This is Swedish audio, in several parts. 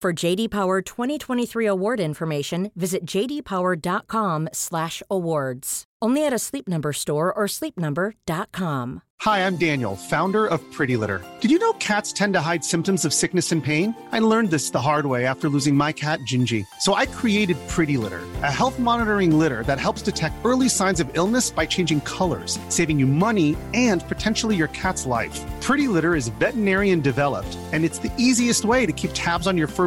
For JD Power 2023 award information, visit jdpower.com/awards. Only at a Sleep Number store or sleepnumber.com. Hi, I'm Daniel, founder of Pretty Litter. Did you know cats tend to hide symptoms of sickness and pain? I learned this the hard way after losing my cat, Gingy. So I created Pretty Litter, a health monitoring litter that helps detect early signs of illness by changing colors, saving you money and potentially your cat's life. Pretty Litter is veterinarian developed, and it's the easiest way to keep tabs on your fur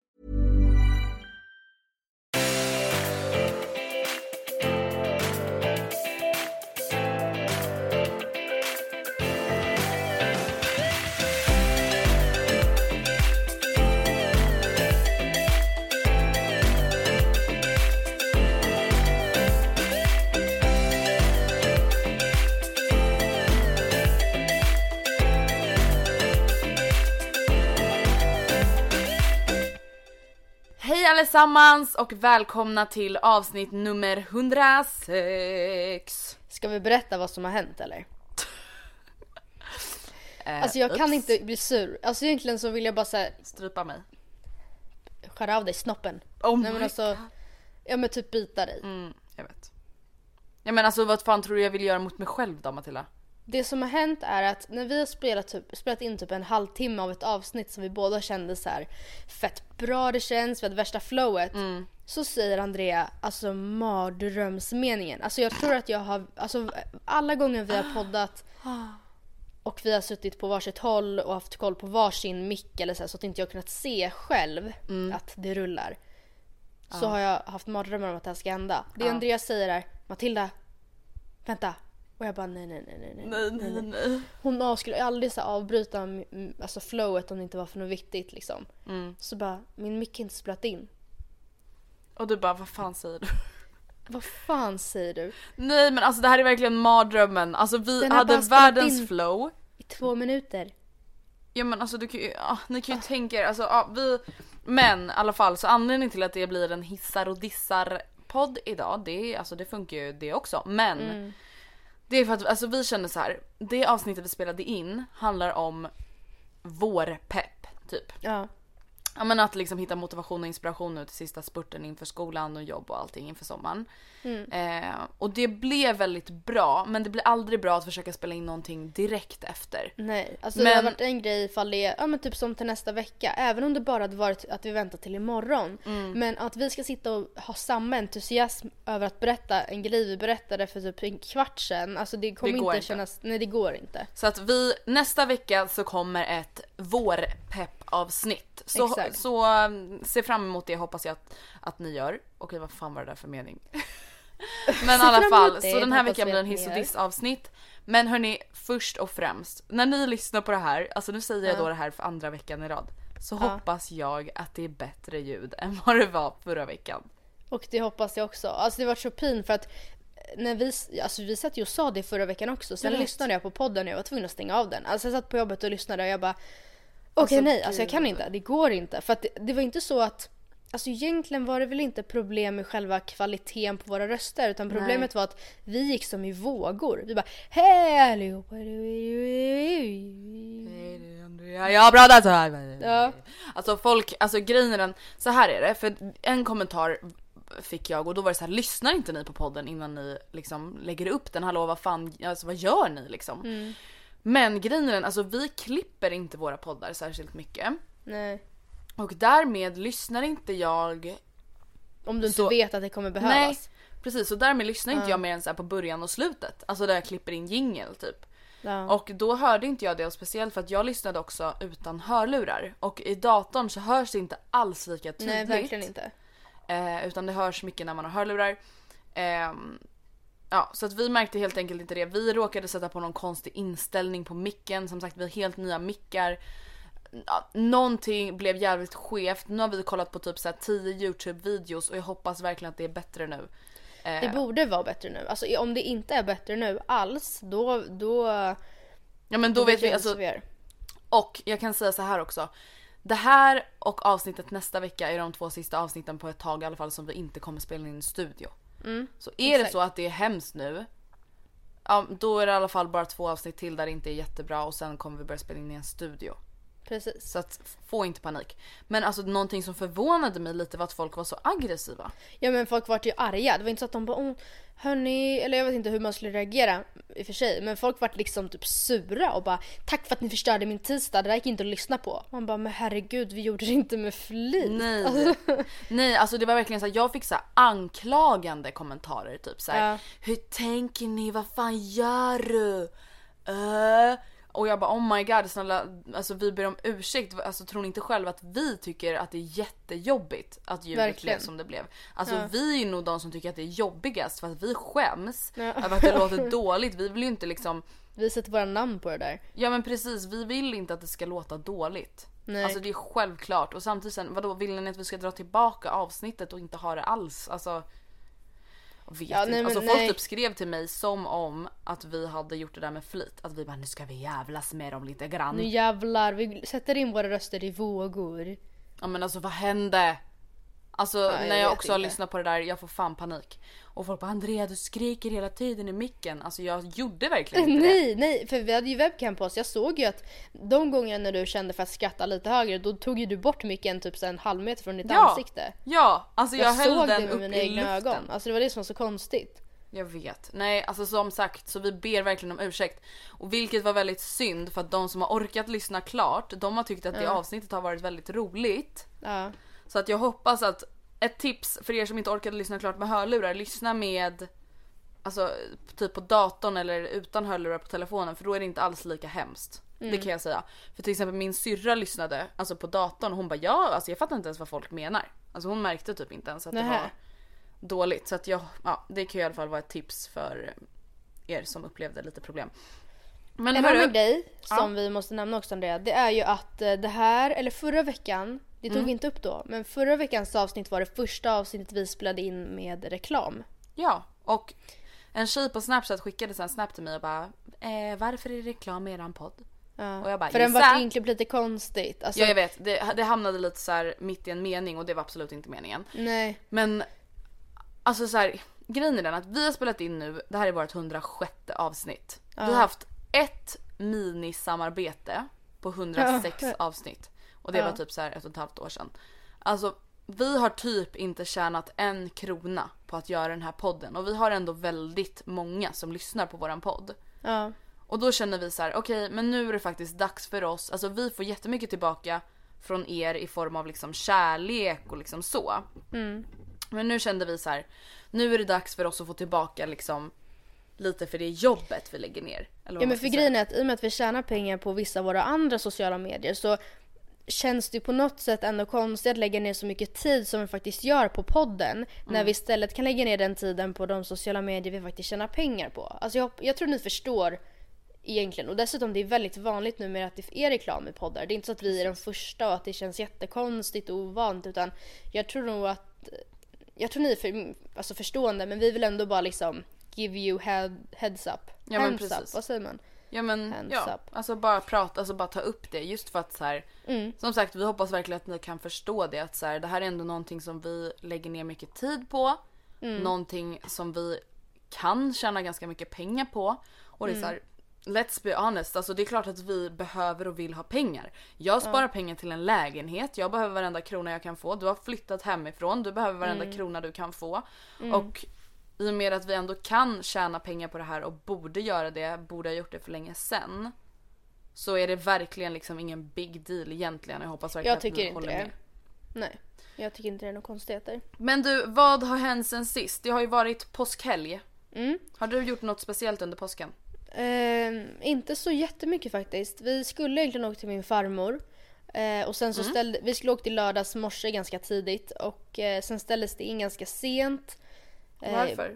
Allesammans och välkomna till avsnitt nummer 106. Ska vi berätta vad som har hänt eller? Eh, Alltså jag kan ups. inte bli sur. Alltså egentligen så vill jag bara säga Strypa mig. skära av dig snoppen. Oh Nej men alltså, ja men typ bita dig. Mm, jag vet. Ja men alltså vad fan tror du jag vill göra mot mig själv då Matilda? Det som har hänt är att när vi har spelat, typ, spelat in typ en halvtimme av ett avsnitt som vi båda kände så här fett bra det känns, vi hade värsta flowet. Mm. Så säger Andrea alltså mardrömsmeningen. Alltså jag tror att jag har, alltså alla gånger vi har poddat och vi har suttit på varsitt håll och haft koll på varsin mick eller så, här, så att inte jag kunnat se själv Mm. att det rullar. Så har jag haft mardrömmar om att det här ska hända. Det Andreas säger är Matilda, vänta. Och jag bara nej nej nej nej nej. Nej nej nej. Hon av- skulle aldrig så avbryta mm, alltså flowet om det inte var för något viktigt liksom. Mm. Så bara, min mick är inte spelat in. Och du bara vad fan säger du? Vad fan säger du? Nej men alltså det här är verkligen mardrömmen. Alltså vi hade världens flow. I två minuter. Ja men alltså du kan ju, ja, ni kan ju tänka er, alltså ja, vi Men i alla fall så anledningen till att det blir en hissar och dissar podd idag, det, alltså, det funkar ju det också. Men det är för att alltså, vi känner så här. det avsnittet vi spelade in handlar om vårpepp typ. Ja. Ja men att liksom hitta motivation och inspiration nu till sista spurten inför skolan och jobb och allting inför sommaren. Eh, och det blev väldigt bra men det blir aldrig bra att försöka spela in någonting direkt efter. Nej, alltså Men- det har varit en grej ifall det är, ja men typ som till nästa vecka. Även om det bara hade varit att vi väntar till imorgon. Mm. Men att vi ska sitta och ha samma entusiasm över att berätta en grej vi berättade för typ en kvart sedan. Alltså det kommer Det inte inte. kännas, nej det går inte. Så att vi, nästa vecka så kommer ett vårpepp-avsnitt. Så, Exakt. så um, se fram emot det hoppas jag att, att ni gör. Okej vad fan var det där för mening? Men i alla fall, det, så den här veckan blir en hiss och diss avsnitt. Men hörni, först och främst, när ni lyssnar på det här, alltså nu säger jag då det här för andra veckan i rad. Så hoppas jag att det är bättre ljud än vad det var förra veckan. Och det hoppas jag också. Alltså det var så pin för att när vi, alltså vi satt ju och sa det förra veckan också. Sen lyssnade jag på podden och jag var tvungen att stänga av den. Alltså jag satt på jobbet och lyssnade och jag bara okej Alltså, nej, alltså jag kan inte. Det går inte. För att det, det var inte så att Alltså egentligen var det väl inte problem med själva kvaliteten på våra röster utan problemet var att vi gick som i vågor. Vi bara hej allihopa. Ja, jag har pratat så här. Ja. Alltså folk, alltså grejen är den, så här är det, för en kommentar fick jag och då var det så här, lyssnar inte ni på podden innan ni liksom lägger upp den? Hallå vad fan, alltså vad gör ni liksom? Men grejen är den, alltså vi klipper inte våra poddar särskilt mycket. Nej. Och därmed lyssnar inte jag Om du inte Så- vet att det kommer behövas. Nej precis och därmed lyssnar inte jag mer än så på början och slutet. Alltså där jag klipper in jingel typ. Ja. Och då hörde inte jag det och speciellt för att jag lyssnade också utan hörlurar. Och i datorn så hörs det inte alls lika tydligt. Nej verkligen inte. Eh, utan det hörs mycket när man har hörlurar. Ehm, ja, så att vi märkte helt enkelt inte det. Vi råkade sätta på någon konstig inställning på micken. Som sagt vi har helt nya mickar. Ja, någonting blev jävligt skevt. Nu har vi kollat på typ så här 10 YouTube-videos och jag hoppas verkligen att det är bättre nu. Eh, Det borde vara bättre nu. Alltså om det inte är bättre nu alls, då... Då, ja men då vet vi alltså. vi. Och jag kan säga så här också. Det här och avsnittet nästa vecka är de två sista avsnitten på ett tag i alla fall som vi inte kommer spela in i en studio. så är det exakt. så att det är hemskt nu. Ja, då är det i alla fall bara två avsnitt till där det inte är jättebra och sen kommer vi börja spela in i en studio. Precis. Så att få inte panik. Men alltså någonting som förvånade mig lite var att folk var så aggressiva. Ja men folk vart ju arga. Det var inte så att de bara oh, hörni, eller jag vet inte hur man skulle reagera i och för sig. Men folk vart liksom typ sura och bara tack för att ni förstörde min tisdag, det där gick inte att lyssna på. Man bara men herregud vi gjorde det inte med flit. Nej. Alltså, Nej alltså det var verkligen så här, jag fick så här anklagande kommentarer typ så här, Ja. Hur tänker ni? Vad fan gör du? Uh. Och jag bara oh my god snälla alltså vi ber om ursäkt. Alltså tror ni inte själva att vi tycker att det är jättejobbigt att ljudet Verkligen. blev som det blev? Alltså Ja. vi är nog de som tycker att det är jobbigast för att vi skäms Ja. över att det låter dåligt. Vi vill ju inte liksom vi sätter våra namn på det där. Ja men precis, vi vill inte att det ska låta dåligt. Nej. Alltså det är självklart och samtidigt sen, vadå vill ni att vi ska dra tillbaka avsnittet och inte ha det alls? Alltså vet Ja, nej, alltså folk nej. typ skrev till mig som om att vi hade gjort det där med flit. Att vi bara nu ska vi jävlas med dem lite grann. Nu jävlar, vi sätter in våra röster i vågor. Ja men alltså vad hände? Alltså jag när jag också har inte. lyssnat på det där, jag får fan panik. Och folk bara Andrea du skriker hela tiden i micken. Alltså jag gjorde verkligen inte det. Nej, nej, för vi hade ju webcam på oss. Jag såg ju att de gångerna när du kände för att skratta lite högre, då tog ju du bort micken typ så en halv meter från ditt Ja, ansikte. Ja, alltså jag, Jag, höll såg den det med upp mina i egna luften. ögon. Alltså det var det som var så konstigt. Jag vet. Nej, alltså som sagt så vi ber verkligen om ursäkt. Och vilket var väldigt synd för att de som har orkat lyssna klart, de har tyckt att det avsnittet har varit väldigt roligt. Ja. Så att jag hoppas att ett tips för er som inte orkade lyssna klart med hörlurar, lyssna med Alltså typ på datorn eller utan hörlurar på telefonen för då är det inte alls lika hemskt. Det kan jag säga. För till exempel min syrra lyssnade alltså på datorn och hon bara ja alltså jag fattar inte ens vad folk menar. Alltså hon märkte typ inte ens att det Nähä. var dåligt. Så att jag, ja det kan ju i alla fall vara ett tips för er som upplevde lite problem. Men En annan grej Ja. som vi måste nämna också Andrea, det är ju att eh, det här, eller förra veckan, det Mm. tog vi inte upp då, men förra veckans avsnitt var det första avsnittet vi spelade in med reklam. Ja, och en tjej på snapchat skickade sen snap till mig och bara eh, varför är det reklam i eran podd? Ja. Och jag bara, För den var egentligen lite konstigt. Alltså, Ja jag vet, det, det hamnade lite så här mitt i en mening och det var absolut inte meningen. Nej. Men alltså så här, grejen är den att vi har spelat in nu, det här är vårt 106 avsnitt. Vi har haft ett minisamarbete på 106 Ja. avsnitt. Och det Ja. var typ så här ett och ett halvt år sedan. Alltså vi har typ inte tjänat en krona på att göra den här podden och vi har ändå väldigt många som lyssnar på våran podd. Ja. Och då känner vi så här: okej men nu är det faktiskt dags för oss, alltså vi får jättemycket tillbaka från er i form av liksom kärlek och liksom så. Men nu kände vi så här: nu är det dags för oss att få tillbaka liksom lite för det jobbet vi lägger ner. Ja men för säga. grejen är att i och med att vi tjänar pengar på vissa av våra andra sociala medier så känns det på något sätt ändå konstigt att lägga ner så mycket tid som vi faktiskt gör på podden när vi istället kan lägga ner den tiden på de sociala medier vi faktiskt tjänar pengar på. Alltså jag, jag tror ni förstår egentligen och dessutom det är väldigt vanligt numera att det är reklam i poddar. Det är inte så att vi är de första och att det känns jättekonstigt och ovant utan jag tror nog att jag tror ni är för, alltså förstående men vi vill ändå bara liksom give you head, heads up. Ja, precis. up, vad säger man? Ja men Hands ja, up. alltså bara prata, alltså bara ta upp det just för att så här, Mm. Som sagt vi hoppas verkligen att ni kan förstå det att så här, det här är ändå någonting som vi lägger ner mycket tid på. Mm. Någonting som vi kan tjäna ganska mycket pengar på. Och det är så här, let's be honest, alltså det är klart att vi behöver och vill ha pengar. Jag sparar pengar till en lägenhet, jag behöver varenda krona jag kan få. Du har flyttat hemifrån, du behöver varenda Mm. krona du kan få. Och i och med att vi ändå kan tjäna pengar på det här och borde göra det, borde ha gjort det för länge sen. Så är det verkligen liksom ingen big deal egentligen. Jag hoppas verkligen Jag att tycker ni inte håller det. med. Nej, jag tycker inte det är några konstigheter. Men du, vad har hänt sen sist? Det har ju varit påskhelg. Mm. Har du gjort något speciellt under påsken? Ehm, inte så jättemycket faktiskt. Vi skulle egentligen åka till min farmor. Eh, och sen så Mm. ställde, vi skulle åka till lördags morse ganska tidigt och eh, sen ställdes det in ganska sent. Eh, Varför?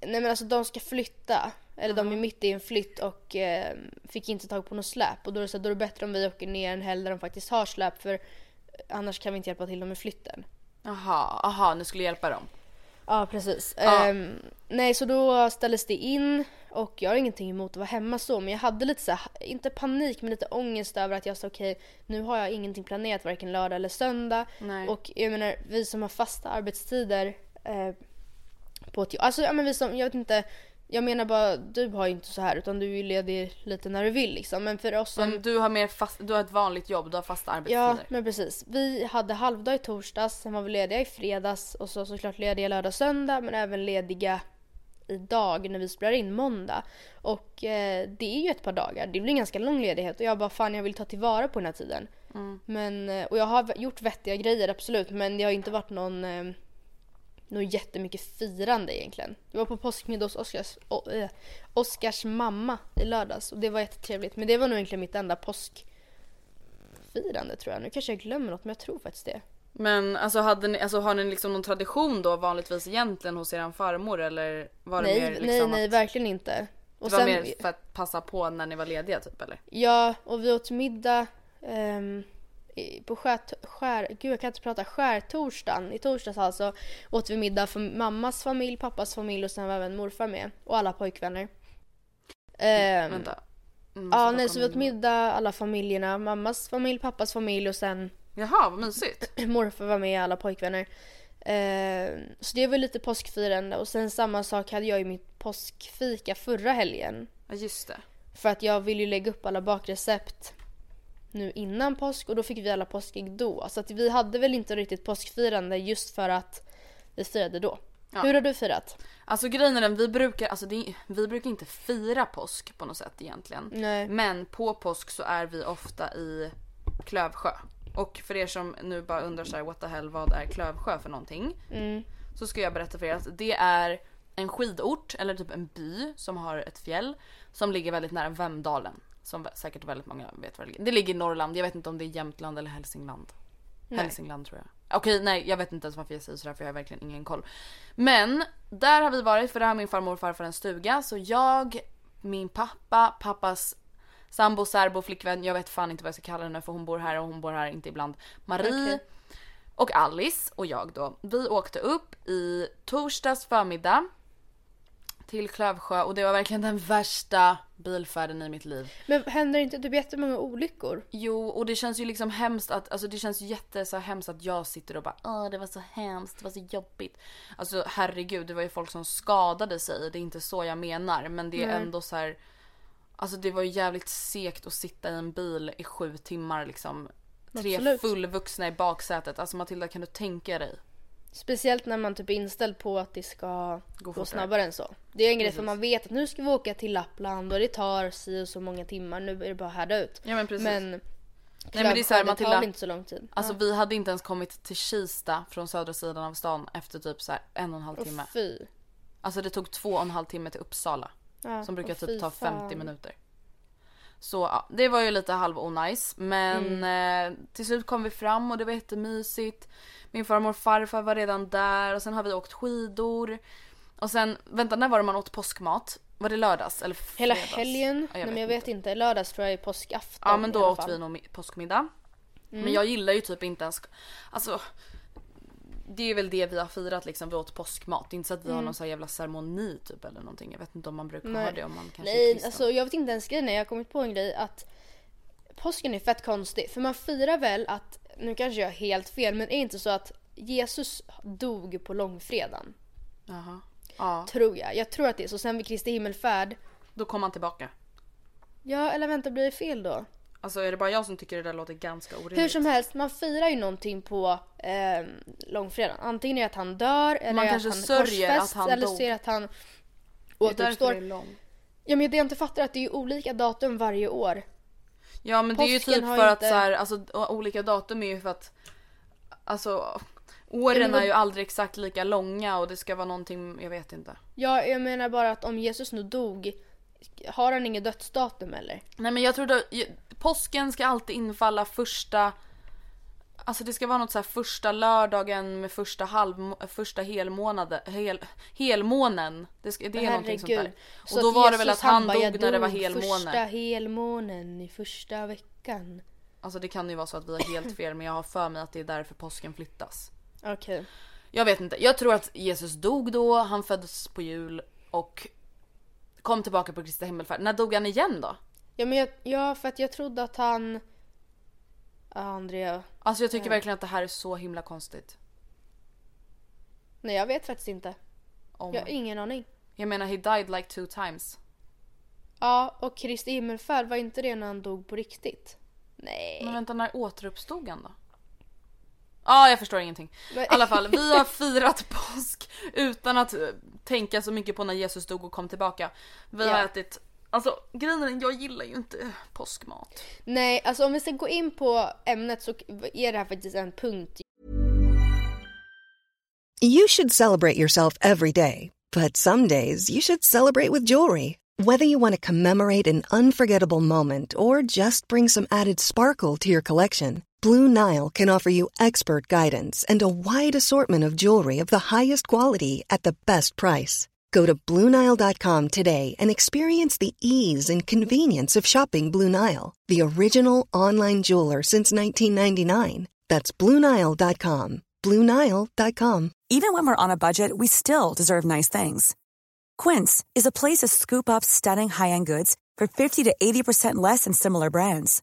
Nej men alltså de ska flytta. Eller de är mitt i en flytt och eh, fick inte tag på något släp. Och då är det, så, då är det bättre om vi åker ner en helg där de faktiskt har släp för annars kan vi inte hjälpa till dem med flytten. Jaha, aha, ni skulle hjälpa dem. Ja precis. Ja. Ehm, nej så då ställdes det in och jag har ingenting emot att vara hemma så men jag hade lite så här, inte panik men lite ångest över att jag sa okej nu har jag ingenting planerat varken lördag eller söndag. Nej. Och jag menar vi som har fasta arbetstider eh, på ett Alltså ja men vi som, jag vet inte. Jag menar bara du har ju inte så här utan du är ju ledig lite när du vill liksom. Men för oss som Men du har mer fast, du har ett vanligt jobb, du har fasta arbetstider. Ja, men precis. Vi hade halvdag i torsdags, sen var vi lediga i fredags och så såklart lediga lördag söndag men även lediga idag när vi spelar in måndag. Och eh, det är ju ett par dagar, det blir en ganska lång ledighet och jag bara fan jag vill ta tillvara på den här tiden. Men, eh, och jag har gjort vettiga grejer absolut men det har inte varit någon eh, något jättemycket firande egentligen. Det var på påskmiddag hos Oskars, o, eh, Oskars mamma i lördags och det var jättetrevligt. Men det var nog egentligen mitt enda påskfirande tror jag. Nu kanske jag glömmer något men jag tror faktiskt det. Men alltså, hade ni, alltså har ni liksom någon tradition då vanligtvis egentligen hos eran farmor eller var det nej, mer nej, liksom nej, att, verkligen inte. Och det var sen, mer för att passa på när ni var lediga typ eller? Ja, och vi åt middag i- på skär, skär, gud jag kan inte prata, skärtorsdagen, i torsdags alltså, åt vi middag för mammas familj, pappas familj och sen var även morfar med och alla pojkvänner. Ehm, Vänta. Mm, Ja, nej, så vi åt middag alla familjerna. Mammas familj, pappas familj och sen Jaha, vad mysigt. morfar var med alla pojkvänner. Eh, så det var lite påskfirande och sen samma sak hade jag i mitt påskfika förra helgen. Ja just det. För att jag ville ju lägga upp alla bakrecept nu innan påsk och då fick vi alla påskägg då. Så att vi hade väl inte riktigt påskfirande just för att vi firade då. Ja. Hur har du firat? Alltså grejen är den, vi brukar, alltså det, vi brukar inte fira påsk på något sätt egentligen. Nej. Men på påsk så är vi ofta i Klövsjö. Och för er som nu bara undrar så här, what the hell, vad är Klövsjö för någonting? Mm. Så ska jag berätta för er att det är en skidort, eller typ en by som har ett fjäll som ligger väldigt nära Vemdalen. Som säkert väldigt många vet var det ligger. Det ligger i Norrland, jag vet inte om det är Jämtland eller Hälsingland. Hälsingland tror jag. Okej nej jag vet inte ens varför jag säger sådär för jag har verkligen ingen koll. Men där har vi varit för där har min farmor och farfar en stuga så jag, min pappa, pappas sambo, särbo, flickvän, jag vet fan inte vad jag ska kalla henne för hon bor här och hon bor här inte ibland. Marie Okej. och Alice och jag då. Vi åkte upp i torsdags förmiddag till Klövsjö och det var verkligen den värsta bilfärden i mitt liv. Men händer inte typ jättemånga olyckor? Jo, och det känns ju liksom hemskt att, alltså det känns jätte så hemskt att jag sitter och bara åh det var så hemskt, det var så jobbigt. Alltså herregud, det var ju folk som skadade sig, det är inte så jag menar men det är Nej. ändå så här. Alltså det var ju jävligt segt att sitta i en bil i sju timmar liksom. Tre Absolut. fullvuxna i baksätet. Alltså Matilda kan du tänka dig? Speciellt när man typ är inställd på att det ska Gå gå, snabbare än så. Det är en grej för Precis. man vet att nu ska vi åka till Lappland och det tar si och så många timmar. Nu är det bara att härda ut. Ja men precis. Men, men det är så här, det tar Matilda- väl inte så lång tid. Alltså vi hade inte ens kommit till Kista från södra sidan av stan efter typ så en och en halv timme. fy. Alltså det tog två och en halv timme till Uppsala. Ja, Som brukar typ ta 50 fan. minuter. Så ja, det var ju lite halv onajs. Men Mm. eh, till slut kom vi fram och det var jättemysigt. Min farmor och farfar var redan där och sen har vi åkt skidor. Och sen, vänta när var det man åt påskmat? Var det lördags eller fredags? Hela helgen? Ja, Nej men jag vet inte. Lördags tror jag är påskafton Ja men då åt vi nog mi- påskmiddag. Mm. Men jag gillar ju typ inte ens, alltså det är väl det vi har firat liksom, vi åt påskmat. Det är inte så att vi har någon här jävla ceremoni typ eller någonting. Jag vet inte om man brukar ha Mm. Nej. det om man kanske är Nej kristen. alltså jag vet inte ens grejen är, jag har kommit på en grej att påsken är fett konstig. För man firar väl att, nu kanske jag har helt fel, men är det inte så att Jesus dog på långfredagen? Jaha. Ja, Tror jag. Jag tror att det är så. Sen vid Kristi himmelfärd, då kom man tillbaka. Ja, eller vänta, blir det fel då? Alltså är det bara jag som tycker det där låter ganska orimligt? Hur som helst, man firar ju någonting på eh, långfredagen. Antingen är det att han dör eller Man att kanske han sörjer att han eller dog. det att han därför det är återuppstår. lång. Ja men det jag inte fattar är att det är olika datum varje år. Ja men det är ju Påsken typ för ju att inte- så här, alltså olika datum är ju för att Alltså åren är ju aldrig exakt lika långa och det ska vara någonting, jag vet inte. Ja, jag menar bara att om Jesus nu dog, har han inget dödsdatum eller? Nej men jag tror att påsken ska alltid infalla första Alltså det ska vara något så första lördagen med första halv, första helmånaden, hel, helmånen. Det, ska, det är någonting sånt där. Så Och då att var det väl att han dog "Jag när det var dog helmåne. Första helmånen i första veckan. Alltså det kan ju vara så att vi har helt fel men jag har för mig att det är därför påsken flyttas. Okej. Jag vet inte. Jag tror att Jesus dog då, han föddes på jul och kom tillbaka på Kristi himmelfärd. När dog han igen då? Ja men jag, ja för att jag trodde att han... Ja, Andrea. Alltså jag tycker verkligen att det här är så himla konstigt. Nej jag vet faktiskt inte. Om... Jag har ingen aning. Jag menar he died like two times. Ja och Kristi himmelfärd, var inte det när han dog på riktigt? Nej. Men vänta, när återuppstod han då? Ja, ah, jag förstår ingenting. I alla fall, vi har firat påsk utan att eh, tänka så mycket på när Jesus dog och kom tillbaka. Vi har Ja. ätit, alltså grejen är, jag gillar ju inte påskmat. Nej, alltså om vi ska gå in på ämnet så är det här faktiskt en punkt You should celebrate yourself every day, but some days you should celebrate with jewelry. Whether you want to commemorate an unforgettable moment or just bring some added sparkle to your collection, Blue Nile can offer you expert guidance and a wide assortment of jewelry of the highest quality at the best price. Go to BlueNile.com today and experience the ease and convenience of shopping Blue Nile, the original online jeweler since 1999. That's BlueNile.com. BlueNile.com. Even when we're on a budget, we still deserve nice things. Quince is a place to scoop up stunning high-end goods for 50 to 80% less than similar brands.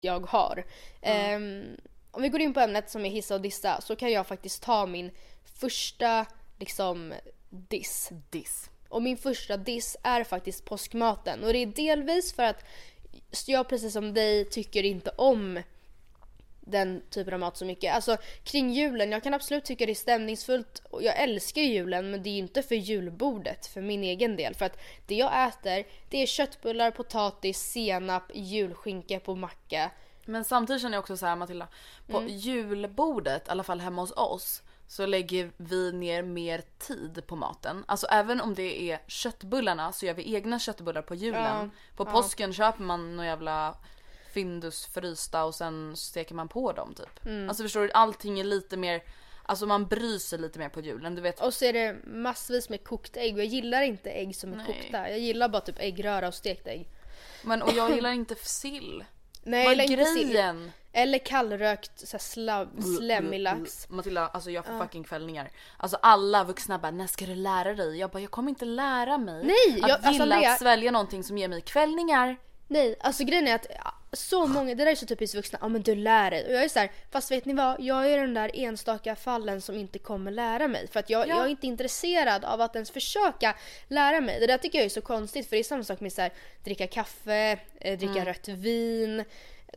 Jag har. Ehm, om vi går in på ämnet som är hissa och dissa så kan jag faktiskt ta min första liksom diss. Diss. Och min första diss är faktiskt påskmaten. Och det är delvis för att jag precis som dig tycker inte om den typen av mat så mycket. Alltså kring julen, jag kan absolut tycka det är stämningsfullt och jag älskar ju julen men det är ju inte för julbordet för min egen del. För att det jag äter det är köttbullar, potatis, senap, julskinka på macka. Men samtidigt känner jag också så här Matilda, på Mm. julbordet, i alla fall hemma hos oss, så lägger vi ner mer tid på maten. Alltså även om det är köttbullarna så gör vi egna köttbullar på julen. på påsken köper man några jävla Findus frysta och sen steker man på dem typ. Mm. Alltså förstår du, allting är lite mer, alltså man bryr sig lite mer på julen. Du vet, Och så är det massvis med kokt ägg och jag gillar inte ägg som är Nej. kokta. Jag gillar bara typ äggröra och stekt ägg. men och jag gillar inte sill. Nej, Vad är inte sill. grejen? Eller kallrökt så slav, slemmig lax. Matilda, alltså jag får fucking kvällningar. Alltså alla vuxna bara, när ska du lära dig? Jag bara, jag kommer inte lära mig. Nej, att jag- alltså, gilla Andrea- att svälja någonting som ger mig kvällningar. Nej, alltså grejen är att så många, det där är så typiskt vuxna, ja men du lär dig. Och jag är så här, fast vet ni vad? Jag är den där enstaka fallen som inte kommer lära mig. För att jag, Ja. jag är inte intresserad av att ens försöka lära mig. Det där tycker jag är så konstigt för det är samma sak med så här, dricka kaffe, eh, dricka Mm. rött vin.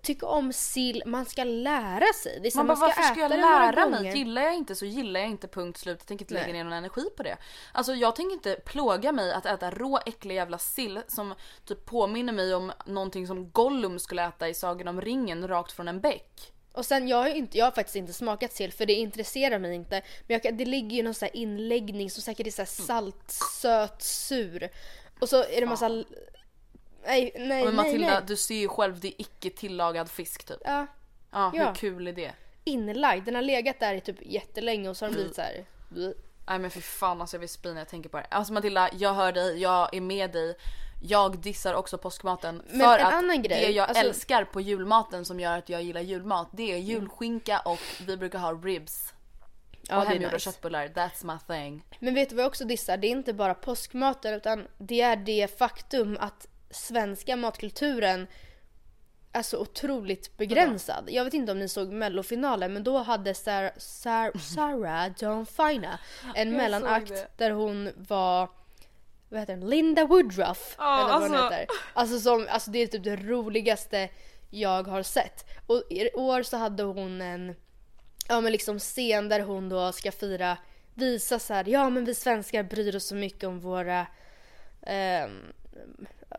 Tycka om sill, man ska lära sig. Det är så Man här, bara, man ska varför ska jag lära mig? Gillar jag inte så gillar jag inte punkt slut. Jag tänker inte lägga ner någon energi på det. Alltså jag tänker inte plåga mig att äta rå äcklig jävla sill som typ påminner mig om någonting som Gollum skulle äta i Sagan om ringen rakt från en bäck. Och sen jag har, inte, jag har faktiskt inte smakat sill för det intresserar mig inte. Men jag, det ligger ju någon så här inläggning som säkert är så här salt, söt, sur. Och så är det massa... Nej, nej, Men nej, Matilda, nej. du ser ju själv det är icke tillagad fisk typ. Ja, Ja, hur Ja. kul är det? inlagd. Den har legat där i typ jättelänge och så har den blivit så här. bleh. Nej men för fan alltså jag vill spy när jag tänker på det. Alltså Matilda, jag hör dig, jag är med dig. Jag dissar också påskmaten Men för en att annan grej, det jag alltså- älskar på julmaten som gör att jag gillar julmat det är julskinka och vi brukar ha ribs. Ja, och det är hemgjorda nice. köttbullar, that's my thing. Men vet du vad jag också dissar? Det är inte bara påskmaten utan det är det faktum att svenska matkulturen är så otroligt begränsad. Jag vet inte om ni såg mellofinalen men då hade Sarah, Sarah, Sarah Dawn Fina en mellanakt där hon var vad heter den? Linda Woodruff. Ja, eller vad hon alltså- heter. Alltså, som, alltså det är typ det roligaste jag har sett. Och i år så hade hon en ja, men liksom scen där hon då ska fira, visa så här, ja men vi svenskar bryr oss så mycket om våra ehm,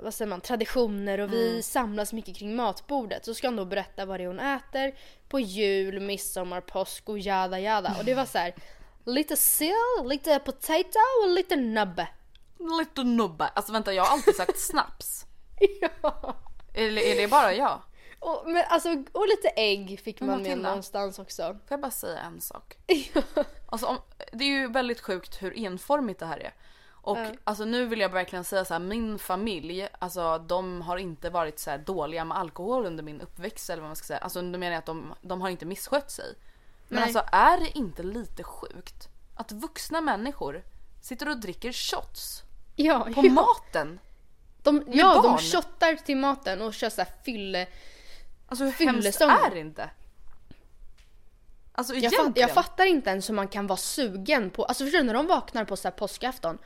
vad säger man, traditioner och vi samlas mycket kring matbordet. Så ska hon då berätta vad det är hon äter på jul, midsommar, påsk och jada jada. Och det var så här, lite sill, lite potato och lite nubbe. Lite nubbe. Alltså vänta jag har alltid sagt snaps. ja. Eller är det bara jag? Och, men alltså, och lite ägg fick Men man med någonstans också. Får jag bara säga en sak? Alltså, om, det är ju väldigt sjukt hur enformigt det här är. Och alltså nu vill jag verkligen säga så här, min familj, alltså de har inte varit så här dåliga med alkohol under min uppväxt eller vad man ska säga. Alltså då menar jag att de, de har inte misskött sig. Men Nej. alltså är det inte lite sjukt att vuxna människor sitter och dricker shots Ja, på ja. maten? De, ja, de barn. shottar till maten och kör så här fylle. Alltså hur hemskt är det inte? Alltså Jag, fatt, jag fattar inte ens hur man kan vara sugen på, alltså förstår du när de vaknar på så här påskafton.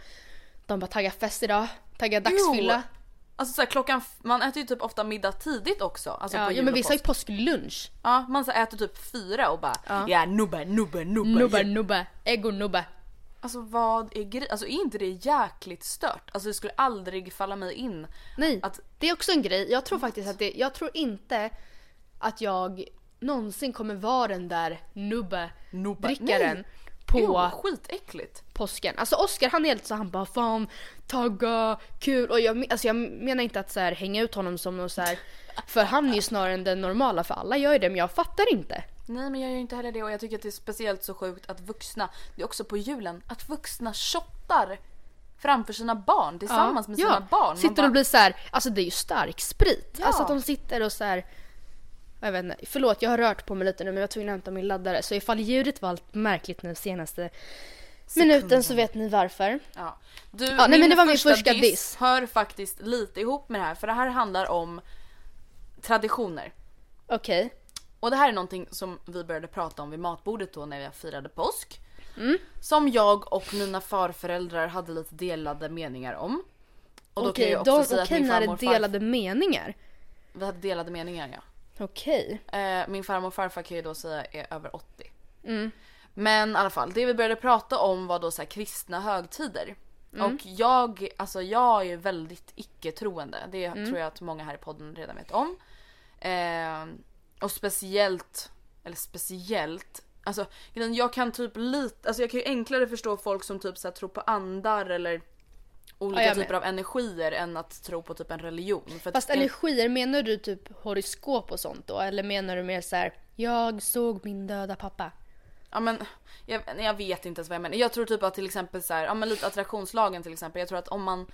De bara taggar fest idag, taggar dagsfylla. Jo. Alltså så här, klockan, man äter ju typ ofta middag tidigt också. Alltså Ja, på ja jul men vissa har ju påsk. påsklunch. Ja, man så äter typ fyra och bara ja, nubbe, nubbe, nubbe. Nubbe, nubbe, ägg och nubbe. Alltså vad är grejen? Alltså är inte det jäkligt stört? Alltså det skulle aldrig falla mig in. Nej, Att- det är också en grej. Jag tror faktiskt att det, jag tror inte att jag någonsin kommer vara den där nubbe, Nubbe. drickaren Nej. På Jo, skitäckligt. påsken. Alltså Oscar han är helt så han bara fan tagga kul och jag, alltså jag menar inte att så här, hänga ut honom som någon så här för han är ju snarare än den normala för alla gör ju det men jag fattar inte. Nej men jag gör inte heller det och jag tycker att det är speciellt så sjukt att vuxna, det är också på julen, att vuxna shottar framför sina barn tillsammans med sina barn. Man Sitter bara- och blir så här, alltså det är ju stark sprit. Ja. Alltså att de sitter och så här. Jag vet inte, förlåt jag har rört på mig lite nu men jag var tvungen att hämta min laddare så ifall ljudet var allt märkligt nu senaste minuten så vet ni varför. Ja. Du, Ja, nej, men det var min första diss. hör faktiskt lite ihop med det här för det här handlar om traditioner. Okej. Och det här är någonting som vi började prata om vid matbordet då när vi firade påsk. Mm. Som jag och mina farföräldrar hade lite delade meningar om. Och då kan Okej, jag också de, säga att okej min när det farmor är och delade meningar. farfar, vi hade delade meningar ja. Okej. Eh, min farmor och farfar kan ju då säga är över 80. Mm. Men i alla fall, det vi började prata om var då så här kristna högtider. Mm. Och jag, alltså jag är väldigt icke-troende. Det Mm. tror jag att många här i podden redan vet om. Eh, och speciellt, eller speciellt, alltså jag kan typ lite, alltså jag kan ju enklare förstå folk som typ så här, tror på andar eller olika Ja, typer av energier än att tro på typ en religion. För Fast en- energier, menar du typ horoskop och sånt då? Eller menar du mer så här, jag såg min döda pappa? Ja men jag, jag vet inte ens vad jag menar. Jag tror typ att till exempel så här, ja men lite attraktionslagen till exempel. Jag tror att om man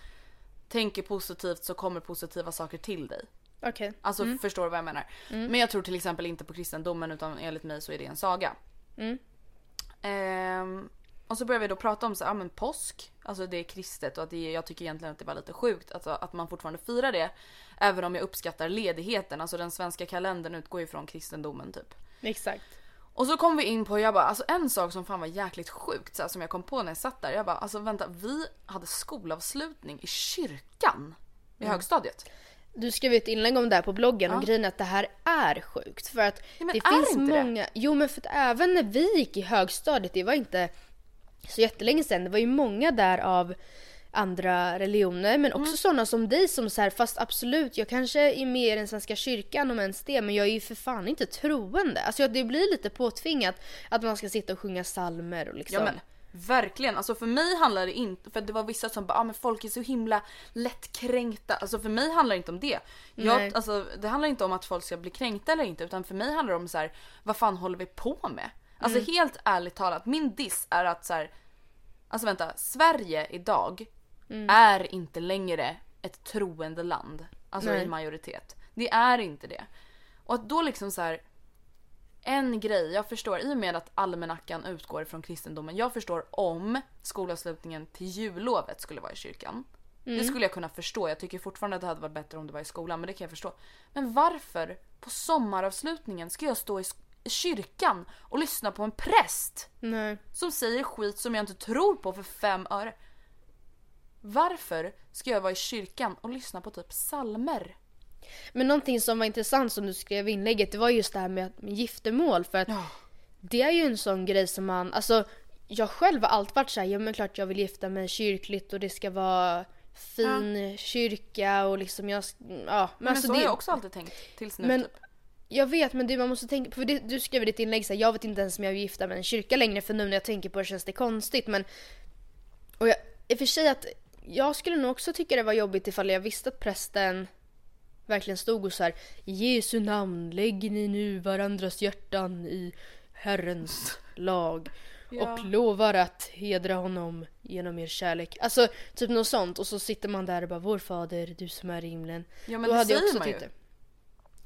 tänker positivt så kommer positiva saker till dig. Okej. Alltså förstår du vad jag menar? Men jag tror till exempel inte på kristendomen utan enligt mig så är det en saga. Ehm, och så börjar vi då prata om så, ja men påsk, alltså det är kristet och att det, jag tycker egentligen att det var lite sjukt alltså, att man fortfarande firar det. Även om jag uppskattar ledigheten, alltså den svenska kalendern utgår ju från kristendomen typ. Exakt. Och så kom vi in på, jag bara, alltså en sak som fan var jäkligt sjukt så här, som jag kom på när jag satt där. Jag bara, alltså vänta, vi hade skolavslutning i kyrkan i högstadiet. Du skrev ett inlägg om det här på bloggen och Ja. grejen är att det här är sjukt. För att Ja, det finns inte det? många... Jo men för att även när vi gick i högstadiet, det var inte så jättelänge sedan, det var ju många där av andra religioner men också sådana som dig som så här, fast absolut jag kanske är med i den svenska kyrkan om ens det men jag är ju för fan inte troende. Alltså det blir lite påtvingat att man ska sitta och sjunga psalmer och liksom. Ja men verkligen, alltså för mig handlar det inte, för det var vissa som bara ah, men folk är så himla lättkränkta. Alltså för mig handlar det inte om det. Nej. Jag, alltså, det handlar inte om att folk ska bli kränkta eller inte utan för mig handlar det om så här, vad fan håller vi på med? Alltså Mm. helt ärligt talat, min diss är att så här, alltså vänta, Sverige idag Mm. är inte längre ett troende land. Alltså Nej. i majoritet. Det är inte det. Och att då liksom så här. En grej, jag förstår i och med att almanackan utgår från kristendomen. Jag förstår om skolavslutningen till jullovet skulle vara i kyrkan. Det skulle jag kunna förstå. Jag tycker fortfarande att det hade varit bättre om det var i skolan, men det kan jag förstå. Men varför på sommaravslutningen ska jag stå i kyrkan och lyssna på en präst Nej. som säger skit som jag inte tror på för fem öre? Varför ska jag vara i kyrkan och lyssna på typ salmer? Men någonting som var intressant som du skrev i inlägget det var just det här med, med giftermål för att Ja. det är ju en sån grej som man, alltså jag själv har alltid varit såhär, ja men klart jag vill gifta mig kyrkligt och det ska vara fin kyrka och liksom jag, ja. Men, Men alltså så det, har jag också alltid tänkt tills nu Men typ. Jag vet men det man måste tänka på, för det, du skrev i ditt inlägg såhär, jag vet inte ens om jag vill gifta mig i en kyrka längre för nu när jag tänker på det känns det konstigt men och jag, i och för sig att jag skulle nog också tycka det var jobbigt ifall jag visste att prästen verkligen stod och så här i Jesu namn lägger ni nu varandras hjärtan i Herrens lag Ja. och lovar att hedra honom genom er kärlek. Alltså typ något sånt och så sitter man där och bara vår fader du som är i himlen. Ja men Då det hade jag säger också man ju. det.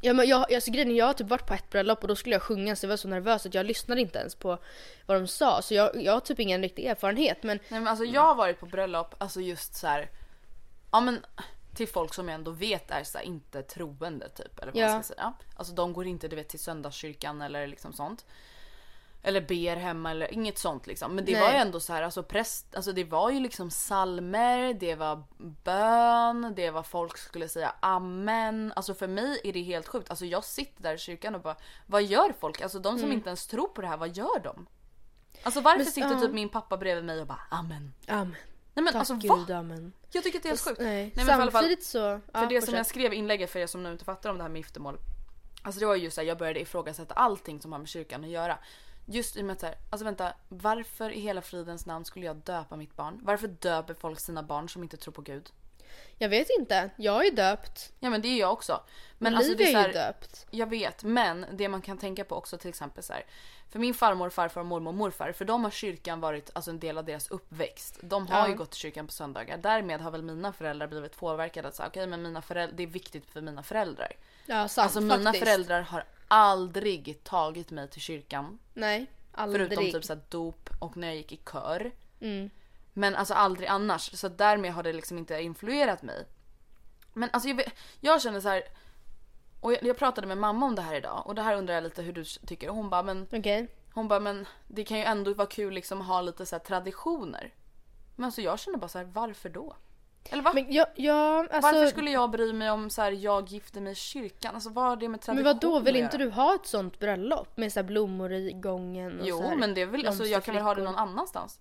Ja men jag, alltså grejen jag har typ varit på ett bröllop och då skulle jag sjunga så jag var så nervös att jag lyssnade inte ens på vad de sa. Så jag, jag har typ ingen riktig erfarenhet men Nej men alltså jag har varit på bröllop, alltså just så här. Ja men till folk som jag ändå vet är så här, inte troende typ eller vad Ja. man ska säga. Alltså de går inte du vet till söndagskyrkan eller liksom sånt. Eller ber hemma eller inget sånt liksom. Men det Nej. var ju ändå så här, alltså präst, alltså det var ju liksom salmer, det var bön, det var folk skulle säga amen. Alltså för mig är det helt sjukt. Alltså jag sitter där i kyrkan och bara, vad gör folk? Alltså de som inte ens tror på det här, vad gör de? Alltså varför Mm. Men- sitter ja. typ min pappa bredvid mig och bara amen? amen. Nej men Tack alltså gud va? amen. Jag tycker att det är helt sjukt. Nej. men i alla fall- Samtidigt så... För ja, det som jag skrev i inlägget för er som nu inte fattar om det här med giftermål. Alltså det var ju såhär, jag började ifrågasätta allting som har med kyrkan att göra. Just i och med att såhär, alltså vänta, varför i hela fridens namn skulle jag döpa mitt barn? Varför döper folk sina barn som inte tror på gud? Jag vet inte. Jag är döpt. Ja men det är jag också. Men Men alltså det är så är ju här, döpt. Jag vet, men det man kan tänka på också till exempel så här. För min farmor, farfar, mormor och morfar, för de har kyrkan varit alltså, en del av deras uppväxt. De har Ja. ju gått till kyrkan på söndagar. Därmed har väl mina föräldrar blivit påverkade att säga okej men mina föräldrar, det är viktigt för mina föräldrar. Ja, sant Alltså mina faktiskt. föräldrar har aldrig tagit mig till kyrkan. Nej, aldrig. Förutom typ så här dop och när jag gick i kör. Mm. Men alltså aldrig annars. Så därmed har det liksom inte influerat mig. Men alltså jag, jag känner så här. Och jag, jag pratade med mamma om det här idag och det här undrar jag lite hur du tycker. Hon bara men, Okej. hon bara, men det kan ju ändå vara kul liksom att ha lite så här traditioner. Men alltså jag känner bara så här, varför då? Eller va? Men jag, jag alltså... Varför skulle jag bry mig om så här, jag gifter mig i kyrkan? Alltså vad har det med tradition Men vad då vill inte du ha ett sånt bröllop med så här blommor i gången och Jo så här men det är väl, alltså jag kan väl ha det någon annanstans.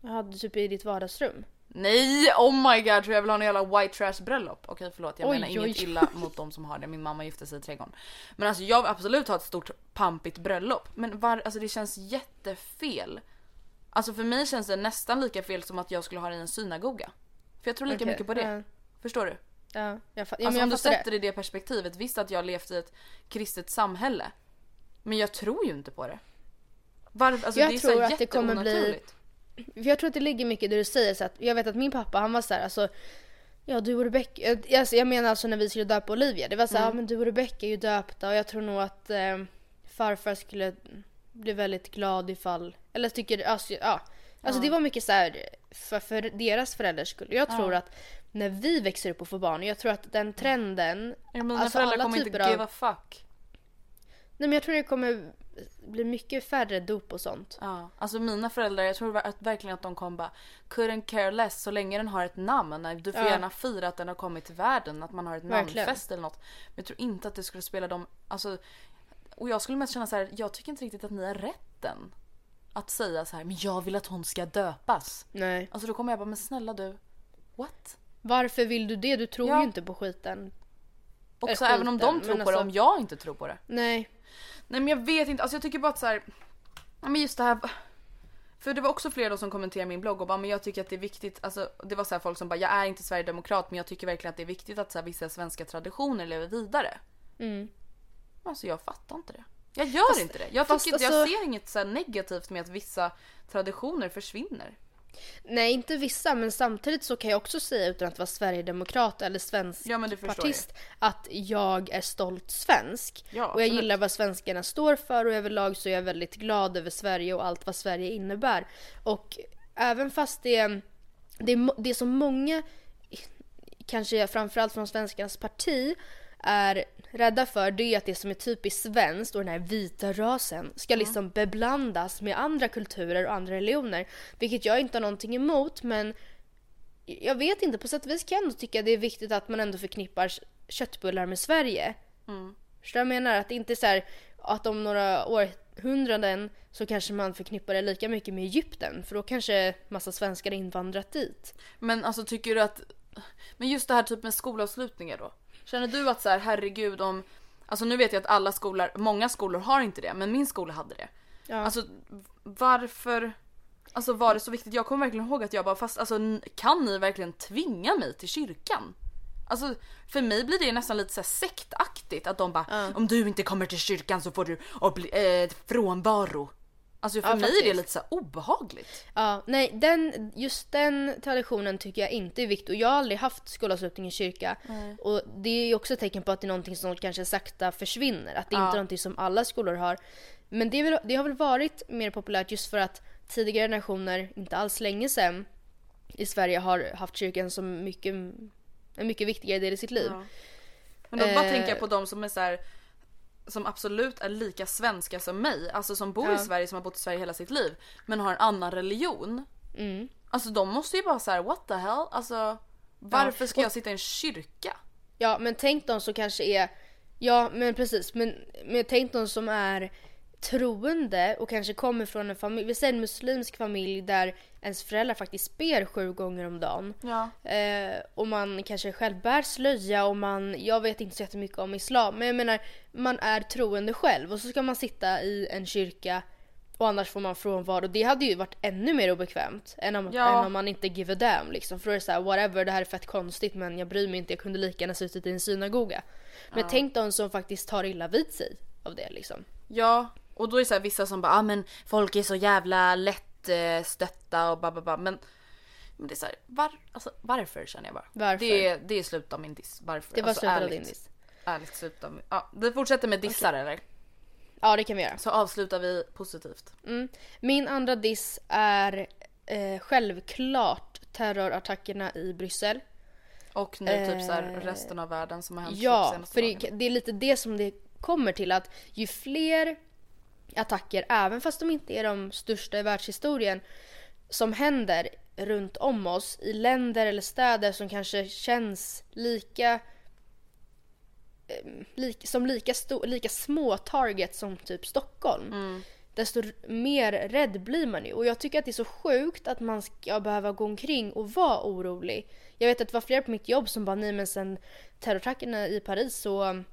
Jag hade typ i ditt vardagsrum. Nej! Oh my god, tror jag vill ha en jävla white trash bröllop. Okej förlåt, jag Oj, menar oj, inget oj. illa mot de som har det. Min mamma gifte sig i trädgården. Men alltså jag vill absolut ha ett stort pampigt bröllop. Men var, alltså det känns jättefel. Alltså för mig känns det nästan lika fel som att jag skulle ha det i en synagoga. För jag tror lika Okej, mycket på det. ja. Förstår du? Ja, jag, fa- ja, alltså om du sätter det i det perspektivet. Visst att jag har levt i ett kristet samhälle. Men jag tror ju inte på det. Varför? Alltså Jag det är tror så att det kommer bli-. För jag tror att det ligger mycket i det du säger. Så att jag vet att min pappa han var så här, alltså Ja du och Rebecca, jag, alltså, jag menar alltså när vi skulle döpa Olivia. Det var så här, Mm. ja men du och Rebecca är ju döpta och jag tror nog att eh, farfar skulle bli väldigt glad ifall, eller tycker, alltså, ja. Alltså det var mycket så här för, för deras föräldrars skull. Jag tror att när vi växer upp och får barn, jag tror att den trenden, Ja, mina alltså föräldrar kommer inte give av- a fuck. nej men jag tror det kommer bli mycket färre dop och sånt. Ja, alltså mina föräldrar, jag tror att, verkligen att de kom bara couldn't care less så länge den har ett namn. Du får Ja. gärna fira att den har kommit till världen, att man har ett Verkligen. namnfest eller något. Men jag tror inte att det skulle spela dem, alltså och jag skulle mest känna så här, jag tycker inte riktigt att ni har rätten. Att säga så här, men jag vill att hon ska döpas. Nej. Alltså då kommer jag bara, men snälla du, what? Varför vill du det? Du tror Ja. ju inte på skiten. Också Eller även om skiten, de tror på det, alltså- om jag inte tror på det. Nej. Nej men jag vet inte, alltså jag tycker bara att så här, men just det här för det var också flera som kommenterade min blogg och bara men jag tycker att det är viktigt, alltså det var så här folk som bara jag är inte sverigedemokrat men jag tycker verkligen att det är viktigt att så här, vissa svenska traditioner lever vidare. Mm. Alltså jag fattar inte det. Jag gör Fast- inte det. Jag, fast inte- jag alltså- ser inget så negativt med att vissa traditioner försvinner. Nej, inte vissa, men samtidigt så kan jag också säga utan att vara sverigedemokrat eller svensk Ja, partist att jag är stolt svensk. Ja, och jag gillar vad svenskarna står för och överlag så är jag väldigt glad över Sverige och allt vad Sverige innebär. Och även fast det, det, är, det är så många, kanske framförallt från svenskarnas parti, är rädda för det är att det som är typiskt svenskt och den här vita rasen ska liksom beblandas med andra kulturer och andra religioner. Vilket jag inte har någonting emot men jag vet inte, på sätt och vis kan jag ändå tycka det är viktigt att man ändå förknippar kö- köttbullar med Sverige. Du vad jag menar? Att det inte är så här att om några århundraden så kanske man förknippar det lika mycket med Egypten för då kanske massa svenskar invandrat dit. Men alltså tycker du att, men just det här typ med skolavslutningar då. Känner du att så här herregud om, alltså nu vet jag att alla skolor, många skolor har inte det men min skola hade det. Ja. Alltså varför, alltså var det så viktigt? Jag kommer verkligen ihåg att jag bara fast alltså kan ni verkligen tvinga mig till kyrkan? Alltså för mig blir det nästan lite så sektaktigt att de bara om du inte kommer till kyrkan så får du obli- eh, frånvaro. Alltså för Ja, mig är det faktiskt. lite så obehagligt. Ja, nej, den, just den traditionen tycker jag inte är viktig. Och jag har aldrig haft skolavslutning i kyrka. Och det är ju också ett tecken på att det är någonting som kanske sakta försvinner. Att det inte är någonting som alla skolor har. Men det, väl, det har väl varit mer populärt just för att tidigare generationer, inte alls länge sedan, i Sverige har haft kyrkan som mycket, en mycket viktigare del i sitt liv. Men då bara Eh. tänker jag på de som är så här, som absolut är lika svenska som mig, alltså som bor i Ja. Sverige, som har bott i Sverige hela sitt liv, men har en annan religion. Mm. Alltså de måste ju bara så här: what the hell? Alltså varför ska Och- jag sitta i en kyrka? Ja, men tänk de som kanske är... Ja, men precis. Men, men tänk de som är troende och kanske kommer från en familj, vi säger en muslimsk familj där ens föräldrar faktiskt ber sju gånger om dagen. Ja. Eh, och man kanske själv bär slöja och man, jag vet inte så jättemycket om islam, men jag menar man är troende själv och så ska man sitta i en kyrka och annars får man frånvaro. Det hade ju varit ännu mer obekvämt än om, Ja. än om man inte give a damn liksom. För då är det såhär whatever, det här är fett konstigt men jag bryr mig inte, jag kunde lika gärna suttit i en synagoga. Men tänk de som faktiskt tar illa vid sig av det liksom. Ja, och då är det så här vissa som bara ah, men folk är så jävla lätt eh, och ba, ba. Men, men det är så här, var, alltså, varför känner jag bara. Varför? Det är, det är slutet av min diss. Varför? Det var alltså, slutet av din diss. Ärligt slutet av min, ja, Det fortsätter med dissar eller? Ja det kan vi göra. Så avslutar vi positivt. Mm. Min andra diss är eh, självklart terrorattackerna i Bryssel. Och nu typ så här Eh, resten av världen som har hänt Ja, senaste för dagarna. det, det är lite det som det kommer till att ju fler attacker, även fast de inte är de största i världshistorien, som händer runt om oss i länder eller städer som kanske känns lika eh, lik, som lika, sto, lika små targets som typ Stockholm. Desto r- mer rädd blir man ju. Och jag tycker att det är så sjukt att man ska behöva gå omkring och vara orolig. Jag vet att det var flera på mitt jobb som bara nej men sen terrorattackerna i Paris så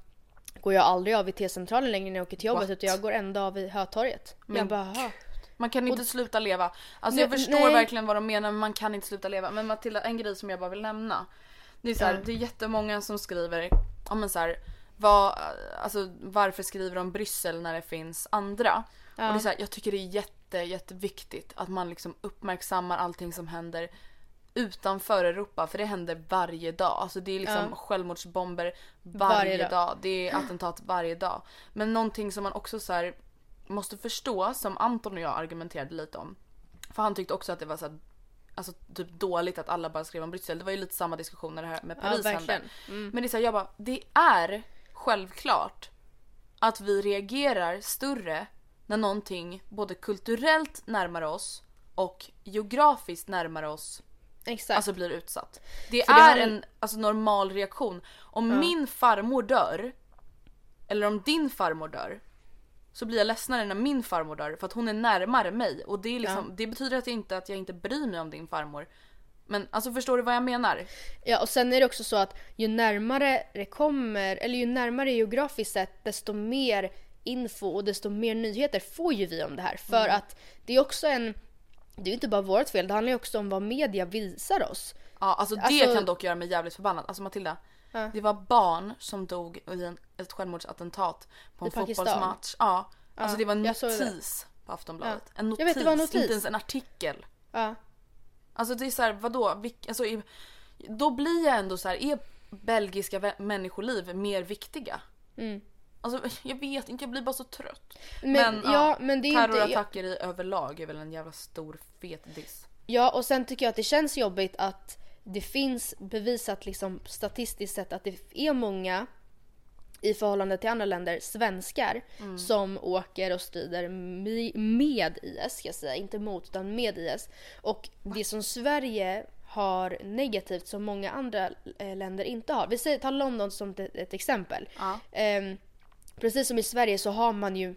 går jag aldrig av i T-centralen längre när jag åker till jobbet What? utan jag går ändå av i Hötorget. Men jag bara. Man kan inte sluta leva. Alltså Nej, jag förstår nej. verkligen vad de menar men man kan inte sluta leva. Men Matilda, en grej som jag bara vill nämna. Det är så här, Ja. det är jättemånga som skriver, ja men så här, vad, alltså varför skriver de Bryssel när det finns andra? Och det är så här, jag tycker det är jätte, jätteviktigt att man liksom uppmärksammar allting som händer utanför Europa för det händer varje dag. Alltså det är liksom Ja. självmordsbomber varje, Varje dag. dag. Det är attentat varje dag. Men någonting som man också så här måste förstå som Anton och jag argumenterade lite om. För han tyckte också att det var så här, alltså typ dåligt att alla bara skrev om Bryssel. Det var ju lite samma diskussion när det här med Paris hände. verkligen. Mm. Men det är så här, jag bara, det är självklart att vi reagerar större när någonting både kulturellt närmare oss och geografiskt närmare oss Exakt. alltså blir utsatt. Det För det är har- en alltså, normal reaktion. Om min farmor dör, eller om din farmor dör, så blir jag ledsnare när min farmor dör för att hon är närmare mig och det, är liksom, Ja. det betyder att jag inte att jag inte bryr mig om din farmor. Men alltså förstår du vad jag menar? Ja och sen är det också så att ju närmare det kommer, eller ju närmare geografiskt sett, desto mer info och desto mer nyheter får ju vi om det här. För Mm. att det är också en, det är ju inte bara vårt fel, det handlar ju också om vad media visar oss. Ja alltså det Alltså- kan dock göra mig jävligt förbannad. Alltså Matilda. Ja. Det var barn som dog i en, ett självmordsattentat på en I fotbollsmatch. Ja. Alltså Ja, det var en notis på Aftonbladet. Ja. En notis, vet, en notis. inte ens en artikel. Ja. Alltså det är såhär, vadå? Vilk, alltså, då blir jag ändå så här: är belgiska människoliv mer viktiga? Mm. Alltså jag vet inte, jag blir bara så trött. Men, ja, men det är inte... terrorattacker i överlag är väl en jävla stor fet diss. Ja och sen tycker jag att det känns jobbigt att det finns bevisat liksom statistiskt sett att det är många i förhållande till andra länder, svenskar, som åker och strider med IS, ska jag säga. Inte mot, utan med IS. Och det som Sverige har negativt som många andra eh, länder inte har. Vi säger, ta London som ett, exempel. Ja. Ehm, precis som i Sverige så har man ju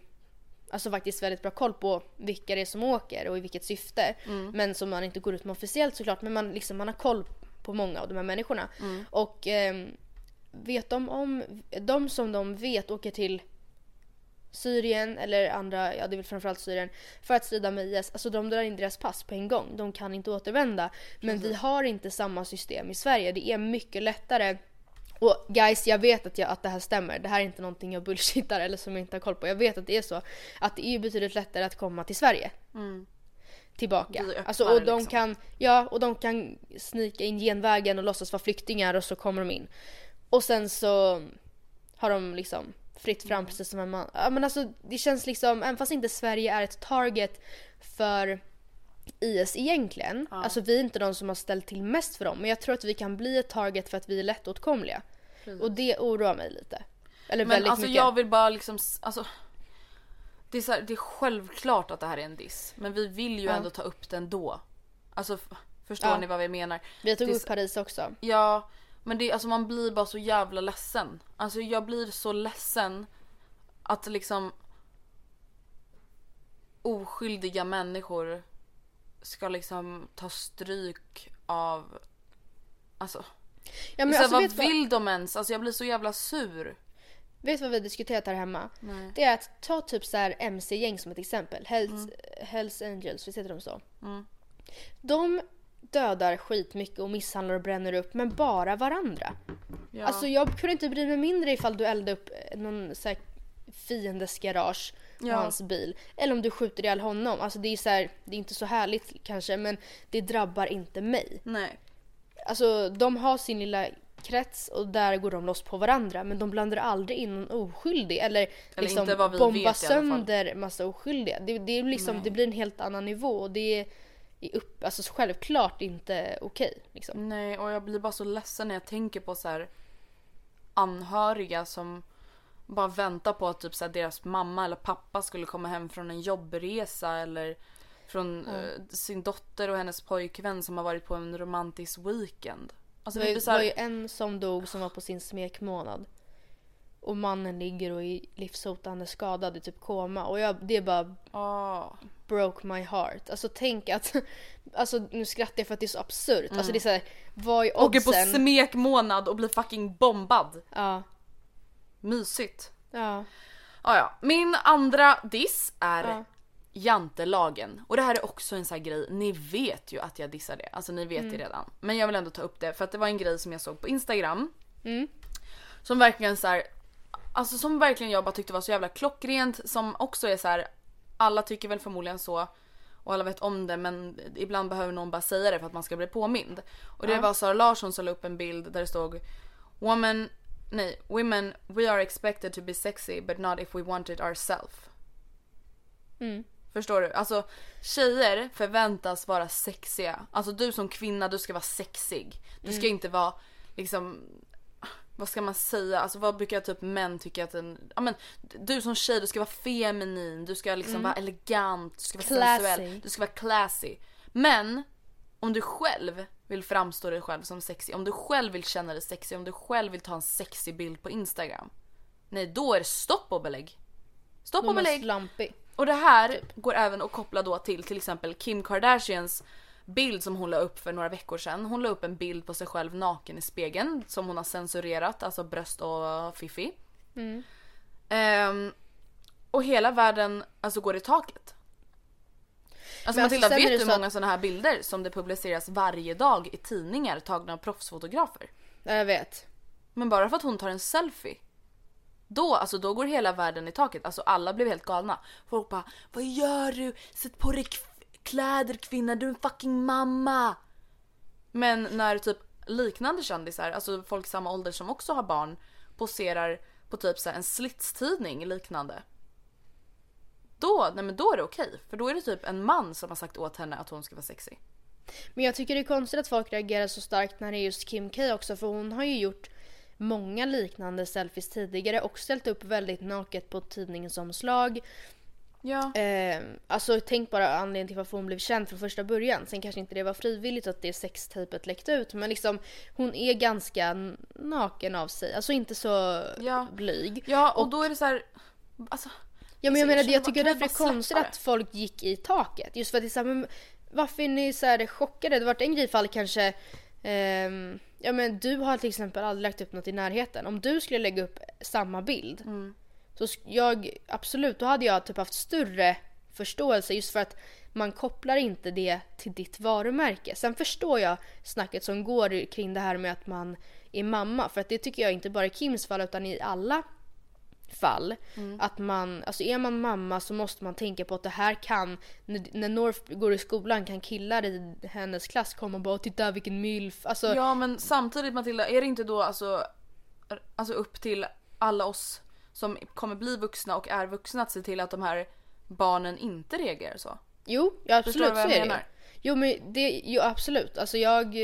alltså faktiskt väldigt bra koll på vilka det är som åker och i vilket syfte. Men som man inte går ut med officiellt såklart. Men man, liksom, man har koll på många av de här människorna. Och ehm, vet de om, de som de vet åker till Syrien eller andra, ja det är väl framförallt Syrien, för att strida med IS. Alltså de drar in deras pass på en gång. De kan inte återvända. Men vi har inte samma system i Sverige. Det är mycket lättare och guys, jag vet att, jag, att det här stämmer. Det här är inte någonting jag bullshittar eller som jag inte har koll på. Jag vet att det är så. Att det är betydligt lättare att komma till Sverige. Tillbaka. Bli öppnare, Alltså, och de liksom. kan, ja, och de kan snika in genvägen och låtsas vara flyktingar och så kommer de in. Och sen så har de liksom fritt fram precis som en man. Ja, men alltså, det känns liksom, även fast inte Sverige är ett target för IS egentligen. Alltså vi är inte de som har ställt till mest för dem. Men jag tror att vi kan bli ett target för att vi är lättåtkomliga. Och det oroar mig lite. Eller Men väldigt alltså mycket. jag vill bara liksom, alltså. Det är, så här, det är självklart att det här är en diss. Men vi vill ju Ja. ändå ta upp den då. Alltså förstår Ja. ni vad vi menar? Vi tog det upp Paris också. Ja, men det, alltså man blir bara så jävla ledsen. Alltså jag blir så ledsen att liksom oskyldiga människor ska liksom ta stryk av Alltså, Ja, men så alltså, vad vet, vad, vill de ens? Alltså jag blir så jävla sur. vet vad vi diskuterat här hemma? Det är att ta typ så här MC-gäng som ett exempel. Hells, Hells Angels, visst heter de så? De dödar skitmycket och misshandlar och bränner upp men bara varandra. Ja. Alltså jag kunde inte bry mig mindre ifall du eldade upp någon så här fiendes garage och Ja. hans bil. Eller om du skjuter ihjäl honom. Alltså det är så här, det är inte så härligt kanske men det drabbar inte mig. Nej. Alltså de har sin lilla krets och där går de loss på varandra men de blandar aldrig in någon oskyldig eller, Eller liksom inte vad vi bomba vet i alla fall. sönder massa oskyldiga. Det, det, är liksom, det blir en helt annan nivå och det är, upp, alltså självklart inte okej. liksom. Nej, och jag blir bara så ledsen när jag tänker på så här anhöriga som bara väntar på att typ så här, deras mamma eller pappa skulle komma hem från en jobbresa eller från eh, sin dotter och hennes pojkvän som har varit på en romantisk weekend. Alltså Det var, ju, det var ju här, en som dog som var på sin smekmånad. Och mannen ligger och är livshotande skadad i typ koma. Och jag, det bara Åh. broke my heart. Alltså tänk att, alltså nu skrattar jag för att det är så absurt. Mm. Alltså det är såhär, vad är åker på oddsen? smekmånad och blir fucking bombad. ja, Mysigt. ja, Ah, ja. Min andra diss är Ja. Jantelagen. Och det här är också en sån här grej, ni vet ju att jag dissar det. Alltså ni vet Mm. det redan. Men jag vill ändå ta upp det för att det var en grej som jag såg på Instagram. Mm. Som verkligen så här, alltså som verkligen jag bara tyckte var så jävla klockrent. Som också är så här, alla tycker väl förmodligen så. Och alla vet om det men ibland behöver någon bara säga det för att man ska bli påmind. Och det var Sara Larsson som la upp en bild där det stod Woman, nej, women we are expected to be sexy but not if we want it ourselves. Mm. Förstår du? Alltså tjejer förväntas vara sexiga. Alltså du som kvinna du ska vara sexig. Du ska inte vara liksom vad ska man säga? Alltså vad brukar typ män tycka att en... Ja men du som tjej du ska vara feminin, du ska liksom vara elegant, du ska vara Classy. sensuell, du ska vara classy. Men om du själv vill framstå dig själv som sexig, om du själv vill känna dig sexig, om du själv vill ta en sexig bild på Instagram. Nej då är det stopp och belägg. Stopp och belägg. slampig. Och det här går även att koppla då till till exempel Kim Kardashians bild som hon la upp för några veckor sedan. Hon la upp en bild på sig själv naken i spegeln som hon har censurerat, alltså bröst och fiffi. Ehm, och hela världen alltså går i taket. Alltså Men Matilda, vet du hur att- många sådana här bilder som det publiceras varje dag i tidningar tagna av proffsfotografer? Ja, jag vet. Men bara för att hon tar en selfie. Då, alltså då går hela världen i taket. Alltså alla blev helt galna. Folk bara Vad gör du? Sätt på dig kläder kvinna, du är en fucking mamma. Men när typ liknande kändisar, alltså folk i samma ålder som också har barn, poserar på typ så här en slitstidning liknande. Då, nej men då är det okej. För då är det typ en man som har sagt åt henne att hon ska vara sexig. Men jag tycker det är konstigt att folk reagerar så starkt när det är just Kim K också för hon har ju gjort många liknande selfies tidigare och ställt upp väldigt naket på tidningens omslag. Ja. Eh, alltså tänk bara anledningen till varför hon blev känd från första början. Sen kanske inte det var frivilligt att det sextejpet läckte ut men liksom hon är ganska naken av sig. Alltså inte så Ja. blyg. Ja och, då är det så här, alltså Ja men jag menar jag tycker därför det är konstigt att folk gick i taket. Just för att det är så här, men varför är ni så här chockade? Det varit en grej ifall kanske ehm, Ja men du har till exempel aldrig lagt upp något i närheten. Om du skulle lägga upp samma bild. Så sk- jag, absolut, då hade jag typ haft större förståelse just för att man kopplar inte det till ditt varumärke. Sen förstår jag snacket som går kring det här med att man är mamma. För att det tycker jag inte bara i Kims fall utan i alla fall. Att man, alltså är man mamma så måste man tänka på att det här kan, när, när North går i skolan kan killar i hennes klass komma och bara titta vilken milf. Alltså, Ja men samtidigt Matilda, är det inte då alltså, alltså upp till alla oss som kommer bli vuxna och är vuxna att se till att de här barnen inte reagerar så? jo, ja, Förstår du absolut vad så jag det menar? Jo men det, jo absolut. Alltså jag,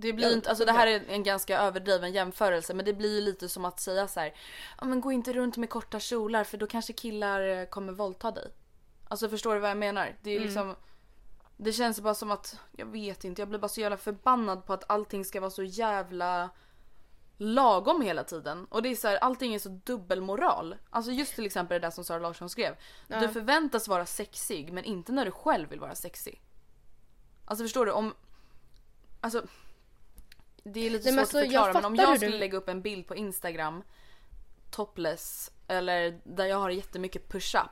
Det blir Ja, inte, alltså det här är en ganska överdriven jämförelse men det blir ju lite som att säga så här, ja men gå inte runt med korta kjolar för då kanske killar eh, kommer våldta dig. Alltså förstår du vad jag menar? Det är Mm. liksom Det känns bara som att, jag vet inte, jag blir bara så jävla förbannad på att allting ska vara så jävla lagom hela tiden. Och det är så här, allting är så dubbelmoral. Alltså just till exempel det där som Sara Larsson skrev. Du förväntas vara sexig men inte när du själv vill vara sexig. Alltså förstår du? Om... Alltså... Det är lite Nej, svårt alltså, att förklara jag men om jag skulle du- lägga upp en bild på Instagram topless eller där jag har jättemycket push-up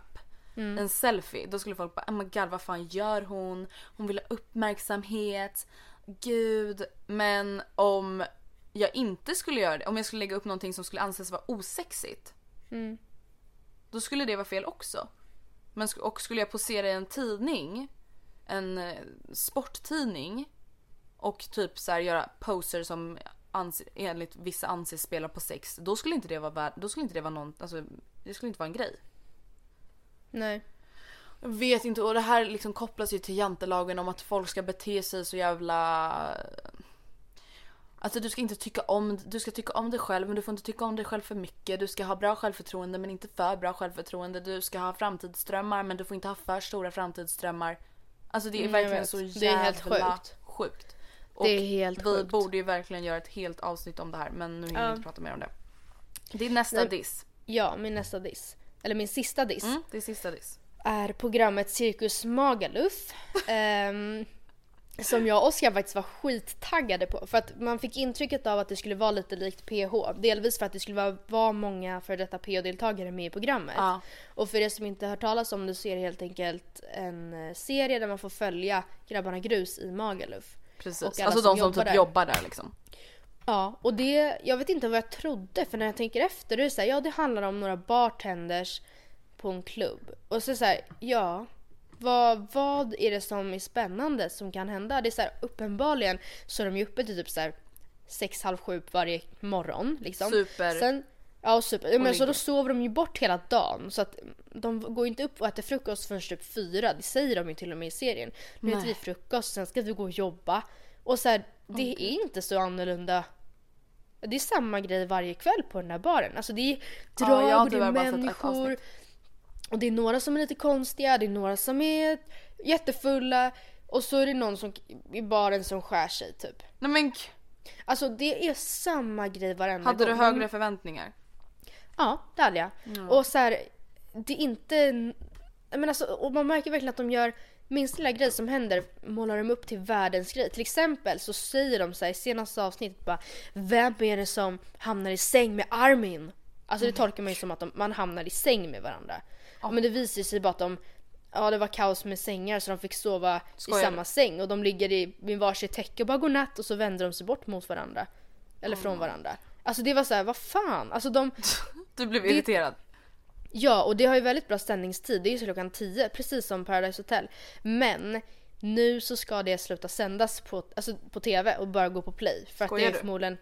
Mm. en selfie då skulle folk bara oh my god vad fan gör hon? Hon vill ha uppmärksamhet. Gud. Men om jag inte skulle göra det, om jag skulle lägga upp någonting som skulle anses vara osexigt. Mm. Då skulle det vara fel också. Men och skulle jag posera i en tidning, en eh, sporttidning och typ så här göra poser som anse, enligt vissa anses spela på sex, då skulle inte det vara värd, då skulle inte det vara någon, alltså det skulle inte vara en grej. nej. Jag vet inte och det här liksom kopplas ju till jantelagen om att folk ska bete sig så jävla... Alltså du ska inte tycka om, du ska tycka om dig själv men du får inte tycka om dig själv för mycket. Du ska ha bra självförtroende men inte för bra självförtroende. Du ska ha framtidsdrömmar men du får inte ha för stora framtidsdrömmar. Alltså det är Mm, verkligen så Det är jävla helt sjukt. sjukt. Det är helt vi sjukt. borde ju verkligen göra ett helt avsnitt om det här men nu hinner vi Ja. inte prata mer om det. Det är nästa Nej. diss. Ja, min nästa diss. Eller min sista diss. Mm, det är sista diss. är programmet Cirkus Magaluf. ehm, som jag och Oskar faktiskt var skittaggade på. För att man fick intrycket av att det skulle vara lite likt PH. Delvis för att det skulle vara, vara många för detta PH-deltagare med i programmet. Ja. Och för er som inte hört talas om det så är det helt enkelt en eh, serie där man får följa grabbarna Grus i Magaluf. Precis. Alltså som de som typ där. jobbar där liksom. Ja, och det, jag vet inte vad jag trodde för när jag tänker efter, det är så här, ja det handlar om några bartenders på en klubb. Och så så här, ja, vad, vad är det som är spännande som kan hända? Det är så här, uppenbarligen så är de ju uppe till typ så här sex, halv sju varje morgon liksom. Super. Sen, ja, super. Ja, men så då sover de ju bort hela dagen så att de går inte upp och äter frukost förrän typ fyra. Det säger de ju till och med i serien. Nu äter vi frukost, sen ska vi gå och jobba. Och så här, det är inte så annorlunda det är samma grej varje kväll på den där baren. Alltså det är Ja, drag har och det är människor. Och det är några som är lite konstiga, det är några som är jättefulla. Och så är det någon som, i baren som skär sig typ. Nej men Alltså det är samma grej varenda hade du gång. högre förväntningar? Ja, det hade jag. Och så här, det är inte... Men alltså, och man märker verkligen att de gör minsta lilla grej som händer målar de upp till världens grej. Till exempel så säger de så här, i senaste avsnittet bara Vem är det som hamnar i säng med Armin? Alltså det tolkar man ju som att de, man hamnar i säng med varandra. Ja. Men det visar sig bara att de Ja det var kaos med sängar så de fick sova Skojar i samma säng och de ligger i vid varsitt täcke och bara godnatt och så vänder de sig bort mot varandra. Eller från varandra. Alltså det var så här, vad fan? Alltså de, Du blev irriterad. Ja, och det har ju väldigt bra sändningstid. Det är ju så klockan 10, precis som Paradise Hotel. Men nu så ska det sluta sändas på, alltså på TV och bara gå på play. För att Skojar det är du? förmodligen...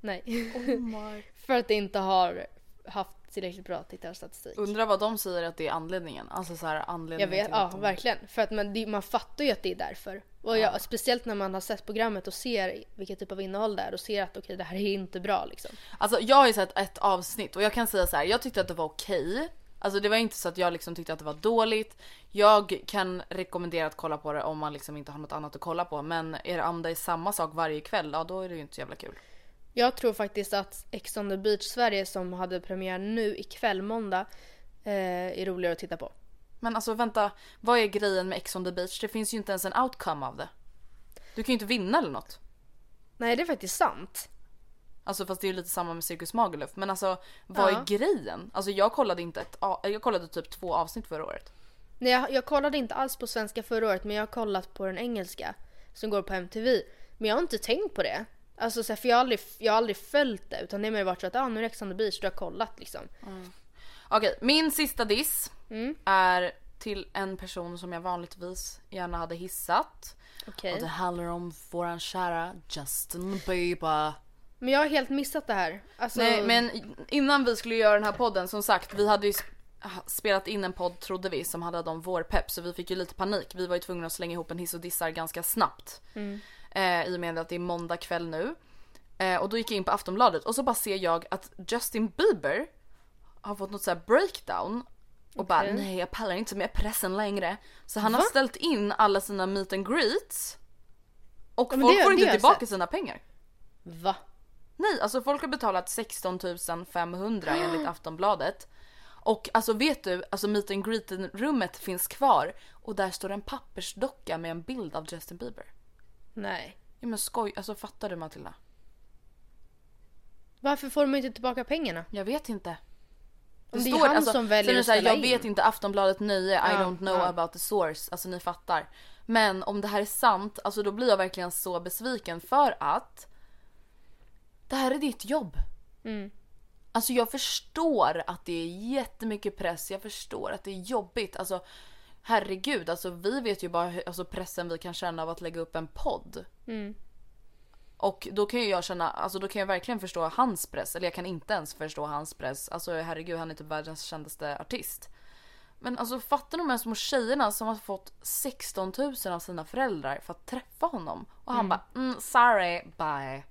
Nej. för att det inte har haft tillräckligt bra tittarstatistik. Undrar vad de säger att det är anledningen. Alltså så här Jag anledningen vet, till att ja de... verkligen. För att man, det, man fattar ju att det är därför. Och jag, speciellt när man har sett programmet och ser vilket typ av innehåll det är och ser att okej det här är inte bra liksom. Alltså jag har ju sett ett avsnitt och jag kan säga så här, jag tyckte att det var okej. Alltså det var inte så att jag liksom tyckte att det var dåligt. Jag kan rekommendera att kolla på det om man liksom inte har något annat att kolla på. Men är det om det är samma sak varje kväll, ja då är det ju inte så jävla kul. Jag tror faktiskt att Ex on the beach Sverige som hade premiär nu ikväll måndag eh, är roligare att titta på. Men alltså vänta, vad är grejen med Ex on the beach? Det finns ju inte ens en outcome av det. Du kan ju inte vinna eller något. Nej det är faktiskt sant. Alltså fast det är ju lite samma med Cirkus Magaluf. Men alltså vad Ja. är grejen? Alltså jag kollade inte ett, jag kollade typ två avsnitt förra året. Nej, jag, jag kollade inte alls på svenska förra året men jag har kollat på den engelska som går på MTV. Men jag har inte tänkt på det. Alltså så här, för jag har, aldrig, jag har aldrig följt det utan det har mer varit så att ah, nu är det Ex on the beach, du har kollat liksom. Okej, min sista diss Mm. är till en person som jag vanligtvis gärna hade hissat. Okej. Och det handlar om våran kära Justin Bieber. Men jag har helt missat det här. Alltså, Nej men innan vi skulle göra den här podden, som sagt vi hade ju sp- spelat in en podd trodde vi som handlade om vår pepp så vi fick ju lite panik. Vi var ju tvungna att slänga ihop en hiss och dissar ganska snabbt. Eh, I och med att det är måndag kväll nu. Eh, och då gick jag in på Aftonbladet och så bara ser jag att Justin Bieber har fått något så här breakdown. Och bara Okej. nej jag pallar inte med pressen längre. Så han har ställt in alla sina meet and greets. Och Ja, folk det- får det inte tillbaka sina pengar. Va? Nej, alltså folk har betalat 16 500 enligt Aftonbladet. Och alltså vet du, alltså meet and greet rummet finns kvar och där står en pappersdocka med en bild av Justin Bieber. Nej. Ja men skoj, alltså fattar du Matilda? Varför får de inte tillbaka pengarna? Jag vet inte. Om det är han som väljer det att så här, ställa Jag in. vet inte Aftonbladet nöje, I Ja, don't know ja. about the source. Alltså ni fattar. Men om det här är sant, alltså då blir jag verkligen så besviken för att det här är ditt jobb. Mm. Alltså jag förstår att det är jättemycket press, jag förstår att det är jobbigt. Alltså herregud, alltså vi vet ju bara hur, alltså, pressen vi kan känna av att lägga upp en podd. Mm. Och då kan ju jag känna, alltså då kan jag verkligen förstå hans press. Eller jag kan inte ens förstå hans press. Alltså herregud, han är typ världens kändaste artist. Men alltså fattar de här små tjejerna som har fått 16 000 av sina föräldrar för att träffa honom. Och han bara mm, sorry, bye.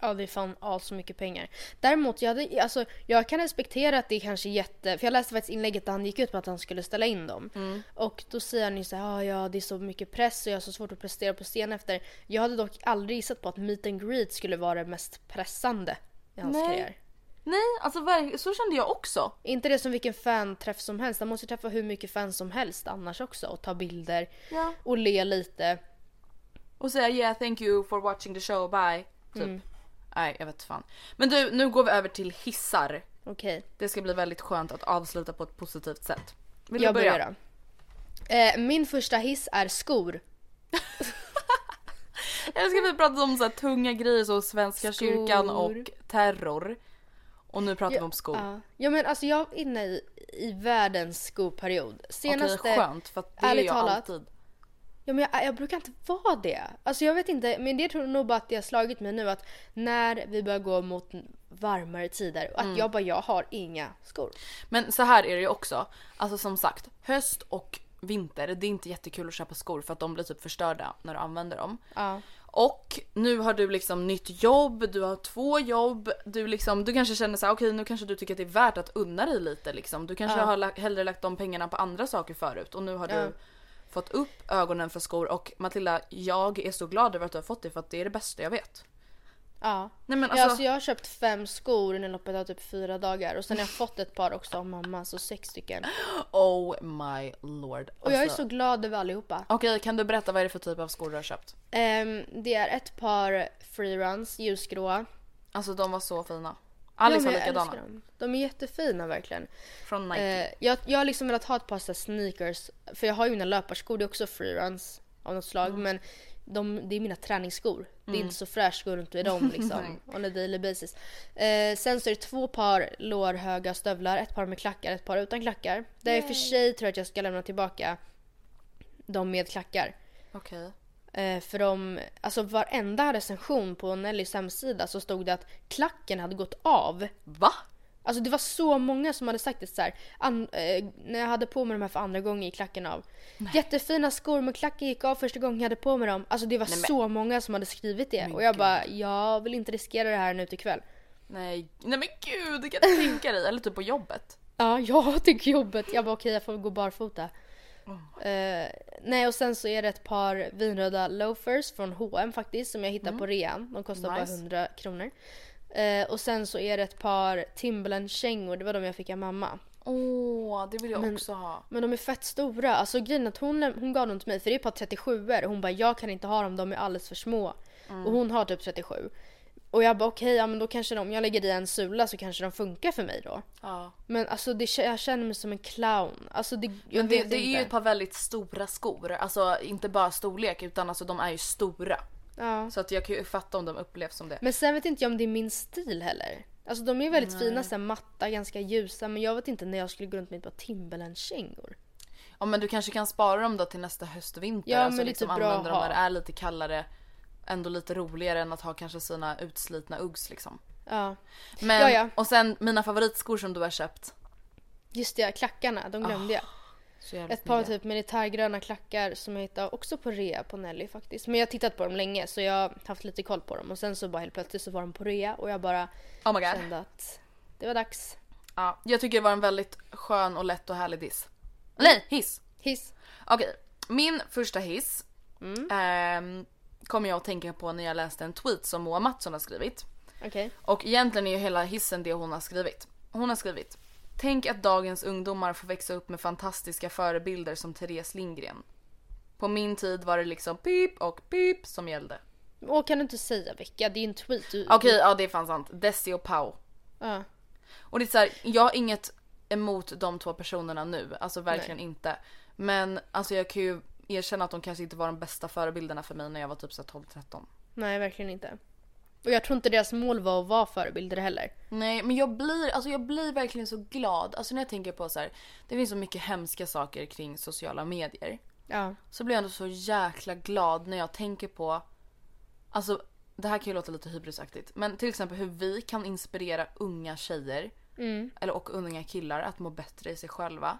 Ja det är fan all så mycket pengar. Däremot, jag, hade, alltså, jag kan respektera att det är kanske jätte... För jag läste faktiskt inlägget där han gick ut på att han skulle ställa in dem. Och då säger han ju såhär, ah, ja det är så mycket press och jag har så svårt att prestera på scen efter. Jag hade dock aldrig gissat på att meet and greet skulle vara det mest pressande i hans Nej. karriär. Nej, alltså så kände jag också. Inte det som vilken fanträff som helst. Han måste ju träffa hur mycket fans som helst annars också och ta bilder Ja. och le lite. Och säga yeah thank you for watching the show, bye. Typ. Nej jag vet fan. Men du, nu går vi över till hissar. Okej, Det ska bli väldigt skönt att avsluta på ett positivt sätt. Vill jag du börja? börjar då. Eh, min första hiss är skor. Jag ska vi prata om så här tunga grejer som Svenska Skor. kyrkan och terror. Och nu pratar vi om skor. Ja. ja men alltså jag är inne i, i världens skoperiod. Senaste... Okej skönt för att det är jag talat, alltid. Ja, men jag, jag brukar inte vara det. Alltså jag vet inte, men det tror jag nog bara att det har slagit mig nu att när vi börjar gå mot varmare tider och att Mm. jag bara, jag har inga skor. Men så här är det ju också. Alltså som sagt, höst och vinter, det är inte jättekul att köpa skor för att de blir typ förstörda när du använder dem. Ja. Och nu har du liksom nytt jobb, du har två jobb, du liksom, du kanske känner så här: okej nu kanske du tycker att det är värt att unna dig lite liksom. Du kanske Ja. har la- hellre lagt de pengarna på andra saker förut och nu har Ja. Fått upp ögonen för skor och Matilda, jag är så glad över att du har fått det för att det är det bästa jag vet. Ja. Nej men Ja, alltså, alltså jag har köpt fem skor inom loppet av typ fyra dagar och sen har jag fått ett par också av mamma, så sex stycken. oh my lord. Och jag är Alltså- så glad över allihopa. Okej, kan du berätta vad är det för typ av skor du har köpt? Ehm, det är ett par freeruns, ljusgråa. Alltså de var så fina. Alex Ja, har jag likadana. dem. De är jättefina verkligen. Från Nike. Eh, jag, jag har liksom velat ha ett par så sneakers, för jag har ju mina löparskor, det är också freeruns av något slag. Mm. Men de, det är mina träningsskor. Det är inte så fräscht att gå runt i dem liksom. on a daily basis. Eh, sen så är det två par lårhöga stövlar, ett par med klackar, ett par utan klackar. Där jag i och för sig tror jag att jag ska lämna tillbaka de med klackar. Okej. Eh, för de, alltså varenda recension på Nellys hemsida så stod det att klacken hade gått av. Va? Alltså det var så många som hade sagt det så här. An, eh, när jag hade på mig de här för andra gången gick klacken av. Jättefina skor men klacken gick av första gången jag hade på mig dem. Alltså det var Nej, men- så många som hade skrivit det. Men och jag gud. bara, jag vill inte riskera det här nu till kväll. Nej, nej men gud, det kan jag inte tänka dig. Eller typ på jobbet. Ja, jag tycker jobbet. Jag bara okej jag får gå barfota. Oh. Eh, nej och sen så är det ett par vinröda loafers från H&M faktiskt som jag hittade på rean. De kostar Mm. Nice. bara 100 kronor. Eh, och sen så är det ett par Timberland-kängor, det var de jag fick av mamma. Åh, det vill jag Men- också ha. Men de är fett stora. Alltså grejen att hon, hon gav dem till mig för det är ett par 37 och hon bara jag kan inte ha dem, de är alldeles för små. Mm. Och hon har typ 37. Och jag bara okej, ja men då kanske de, om jag lägger i en sula så kanske de funkar för mig då. Ja. Men alltså det, jag känner mig som en clown. Alltså det, jag Men det, det är ju ett par väldigt stora skor. Alltså inte bara storlek utan alltså de är ju stora. Ja. Så att jag kan ju fatta om de upplevs som det. Men sen vet inte jag om det är min stil heller. Alltså de är väldigt fina, så här, matta, ganska ljusa. Men jag vet inte när jag skulle gå runt med ett par Timberland-kängor. Ja men du kanske kan spara dem då till nästa höst och vinter. Ja, alltså men liksom lite bra använda dem när det är lite kallare. Ändå lite roligare än att ha kanske sina utslitna Uggs liksom. Ja. Men, Ja, ja. och sen mina favoritskor som du har köpt. Just det, klackarna, de glömde jag. Så jävligt Ett par typ militärgröna klackar som jag hittade också på rea på Nelly faktiskt. Men jag har tittat på dem länge så jag har haft lite koll på dem. Och sen så bara helt plötsligt så var de på rea och jag bara Oh my god. kände att det var dags. Ja, jag tycker det var en väldigt skön och lätt och härlig diss. Nej, hiss! Hiss. Okej, min första hiss Mm. ehm, kommer jag att tänka på när jag läste en tweet som Moa Mattsson har skrivit. Okej. Och egentligen är ju hela hissen det hon har skrivit. Hon har skrivit Tänk att dagens ungdomar får växa upp med fantastiska förebilder som Therese Lindgren. På min tid var det liksom pip och pip som gällde. Och kan du inte säga vilka? Det är en tweet. Du, Okej, ja det är fan sant. Desi och Pau. Ja. Och det är så här, jag har inget emot de två personerna nu, alltså verkligen inte. Men alltså jag kan ju erkänna att de kanske inte var de bästa förebilderna för mig när jag var typ så här 12-13. Nej, verkligen inte. Och jag tror inte deras mål var att vara förebilder heller. Nej men jag blir, alltså jag blir verkligen så glad. Alltså när jag tänker på så här, det finns så mycket hemska saker kring sociala medier. Ja. Så blir jag ändå så jäkla glad när jag tänker på, alltså det här kan ju låta lite hybrisaktigt. Men till exempel hur vi kan inspirera unga tjejer eller och unga killar att må bättre i sig själva.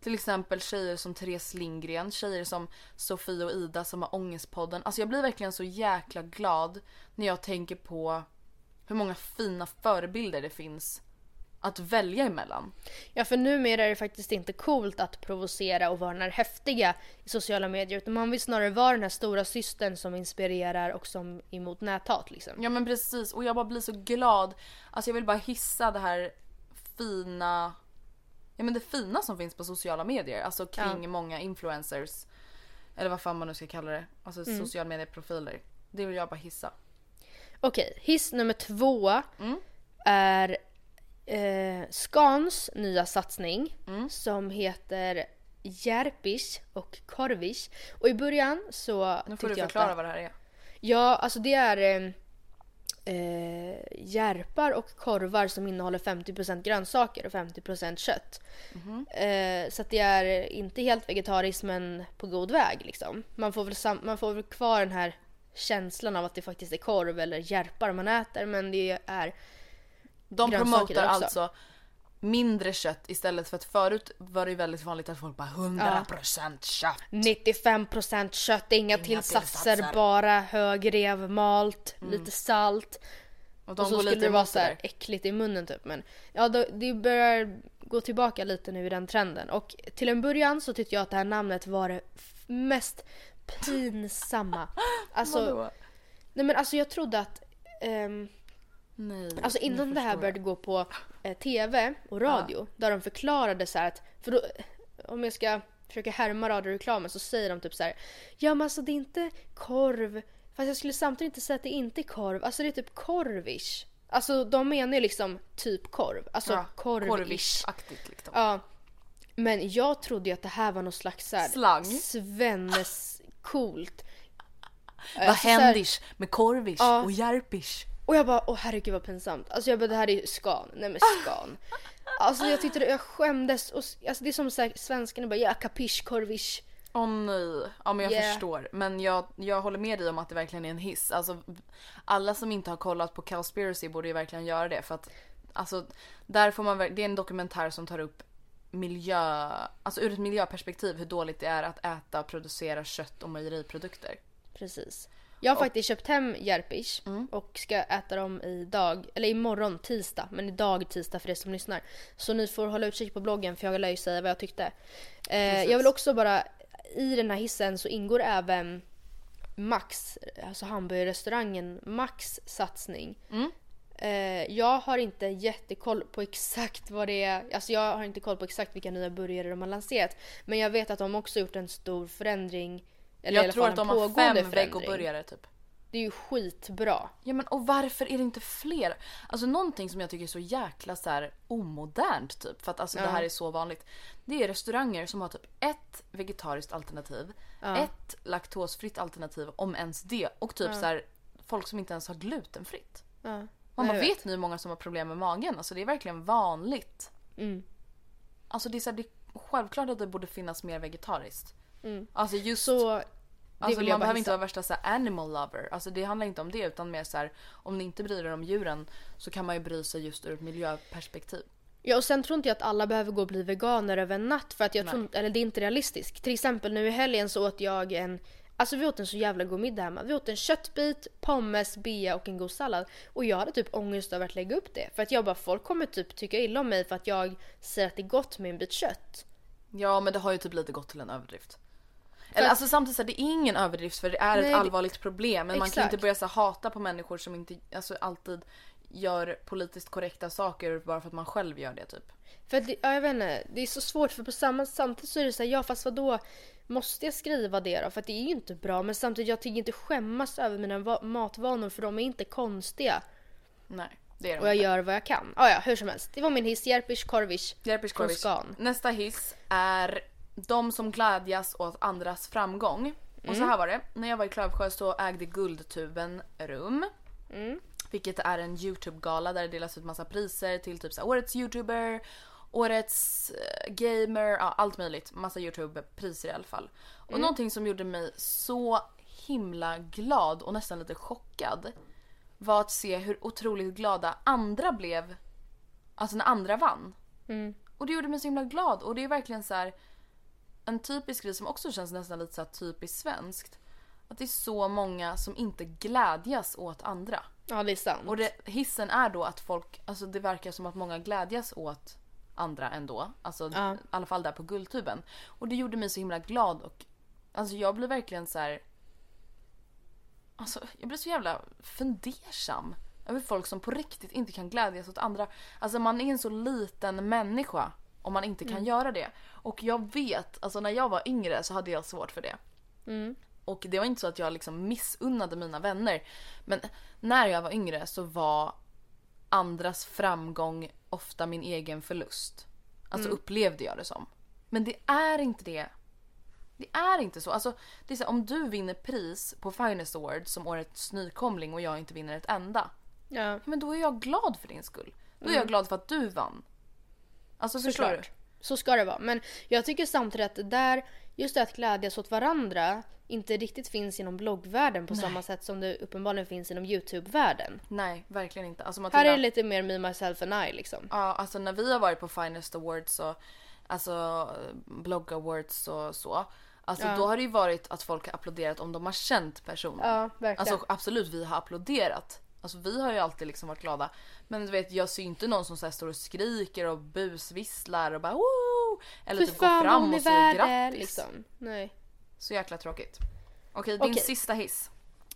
Till exempel tjejer som Therese Lindgren, tjejer som Sofie och Ida som har Ångestpodden. Alltså jag blir verkligen så jäkla glad när jag tänker på hur många fina förebilder det finns att välja emellan. Ja, för numera är det faktiskt inte coolt att provocera och vara den här häftiga i sociala medier. Utan man vill snarare vara den här stora systern som inspirerar och som är emot näthat liksom. Ja men precis och jag bara blir så glad. Alltså jag vill bara hissa det här fina, ja men det fina som finns på sociala medier. Alltså kring Ja. många influencers. Eller vad fan man nu ska kalla det. Alltså sociala medieprofiler. Det vill jag bara hissa. Okej, hiss nummer två Mm. är eh, Skans nya satsning Mm. som heter Järpish och Korvish. Och i början så Nu får du att förklara det- vad det här är. Ja, alltså det är eh, eh, järpar och korvar som innehåller 50% grönsaker och 50% kött. Mhm. Eh, så det är inte helt vegetariskt men på god väg liksom. Man får väl, man får väl kvar den här känslan av att det faktiskt är korv eller järpar man äter men det är De grönsaker promotar också. alltså mindre kött istället för att förut var det väldigt vanligt att folk bara 100% kött. 95% kött, inga, tillsatser, tillsatser. bara högrev, malt, lite salt. Och och så skulle det vara så här äckligt i munnen typ. Men ja, då, det börjar gå tillbaka lite nu i den trenden. Och till en början så tyckte jag att det här namnet var det mest pinsamma. Alltså, Vadå? nej men alltså jag trodde att ehm, Nej. Alltså innan det här började jag. gå på eh, TV och radio där de förklarade så här att, för då, om jag ska försöka härma radioreklamen så säger de typ så här. Ja men alltså det är inte korv, fast jag skulle samtidigt inte säga att det inte är korv, alltså det är typ korvish. Alltså de menar ju liksom typ korv, alltså Ja, korvish. Korvish-aktigt liksom. Ja. Men jag trodde ju att det här var någon slags så här, Slang. Svennes coolt. Vad Alltså, händish med korvish Ja. och järpish? Och jag bara, åh herregud vad pinsamt. Alltså jag bara, det här är ju skan. Nej men skan. Alltså jag tyckte det, jag skämdes. Och, alltså det är som så här, svenskarna bara, ja kapisch, korvish. Åh nej, ja men jag Yeah. förstår. Men jag, jag håller med dig om att det verkligen är en hiss. Alltså, alla som inte har kollat på Cowspiracy borde ju verkligen göra det för att alltså, där får man, det är en dokumentär som tar upp miljö, alltså ur ett miljöperspektiv hur dåligt det är att äta och producera kött och mejeriprodukter. Precis. Jag har faktiskt köpt hem järpish och ska äta dem idag, eller imorgon tisdag, men idag tisdag för er som lyssnar. Så ni får hålla utkik på bloggen för jag lär ju säga vad jag tyckte. Eh, jag vill också bara, i den här hissen så ingår även Max, alltså hamburgerrestaurangen Max satsning. Eh, jag har inte jättekoll på exakt vad det är, alltså jag har inte koll på exakt vilka nya burgare de har lanserat. Men jag vet att de också gjort en stor förändring. Eller jag tror att de har fem vegoburgare typ. Det är ju skitbra. Ja men och varför är det inte fler? Alltså någonting som jag tycker är så jäkla så här omodernt typ för att alltså det här är så vanligt. Det är restauranger som har typ ett vegetariskt alternativ, ett laktosfritt alternativ om ens det och typ så här folk som inte ens har glutenfritt. Ja. Man Ja, bara jag vet ni hur många som har problem med magen? Alltså det är verkligen vanligt. Mm. Alltså det är, så här, det är självklart att det borde finnas mer vegetariskt. Alltså just Mm. Så Alltså man behöver inte vara värsta så animal lover. Alltså det handlar inte om det utan mer så här, om ni inte bryr er om djuren så kan man ju bry sig just ur ett miljöperspektiv. Ja och sen tror inte jag att alla behöver gå och bli veganer över en natt för att jag tror inte, eller det är inte realistiskt. Till exempel nu i helgen så åt jag en Alltså vi åt en så jävla god middag hemma. Vi åt en köttbit, pommes, bea och en god sallad. Och jag hade typ ångest över att lägga upp det. För att jag bara, folk kommer typ tycka illa om mig för att jag säger att det är gott med en bit kött. Ja men det har ju typ lite gått till en överdrift. Eller alltså samtidigt så här, det är ingen överdrift för det är Nej, ett det- allvarligt problem. Men man kan inte Exakt. börja så här, hata på människor som inte alltså, alltid gör politiskt korrekta saker bara för att man själv gör det typ. För det, ja, jag vet inte, det är så svårt för på samma samtidigt så är det så här, ja fast vadå Måste jag skriva det då? För att det är ju inte bra men samtidigt jag tänker inte skämmas över mina va- matvanor för de är inte konstiga. Nej det är det Och jag inte. gör vad jag kan. Ah, ja hur som helst. Det var min hiss, Järpish Korvish. Järpish från Korvish. Nästa hiss är de som glädjas åt andras framgång. Och Mm. så här var det. När jag var i Klövsjö så ägde Guldtuben rum. Mm. Vilket är en YouTube-gala där det delas ut massa priser till typ så här, årets YouTuber, årets eh, gamer, ja, allt möjligt. Massa YouTube-priser i alla fall. Och Mm. någonting som gjorde mig så himla glad och nästan lite chockad var att se hur otroligt glada andra blev Alltså när andra vann. Och det gjorde mig så himla glad och det är verkligen så här en typisk grej som också känns nästan lite så typiskt svenskt. Att det är så många som inte glädjas åt andra. Ja det är sant. Och det, hissen är då att folk, alltså det verkar som att många glädjas åt andra ändå. Alltså Ja. i alla fall där på Guldtuben. Och det gjorde mig så himla glad och alltså jag blir verkligen så här. Alltså jag blir så jävla fundersam över folk som på riktigt inte kan glädjas åt andra. Alltså man är en så liten människa om man inte kan göra det. Och jag vet, alltså när jag var yngre så hade jag svårt för det. Och det var inte så att jag liksom missunnade mina vänner. Men när jag var yngre så var andras framgång ofta min egen förlust. Alltså upplevde jag det som. Men det är inte det. Det är inte så. Alltså, det är så här, om du vinner pris på Finest Awards som årets nykomling och jag inte vinner ett enda. Ja, men då är jag glad för din skull. Då är jag glad för att du vann. Alltså förstår du? Så ska det vara. Men jag tycker samtidigt att det där, just det att glädjas åt varandra, inte riktigt finns inom bloggvärlden på samma sätt som det uppenbarligen finns inom YouTube-världen. Nej, verkligen inte. Alltså, Här Matilda, är det lite mer me, myself and I liksom. Ja, alltså när vi har varit på Finest Awards och alltså blogg awards och så. Alltså då har det ju varit att folk har applåderat om de har känt personen. Ja, verkligen. Alltså absolut, vi har applåderat. Alltså vi har ju alltid liksom varit glada. Men du vet, jag ser ju inte någon som så här står och skriker och busvisslar och bara Woo! Eller typ går fram och säger grattis. liksom. Nej. Så jäkla tråkigt. Okej, din Okej. sista hiss.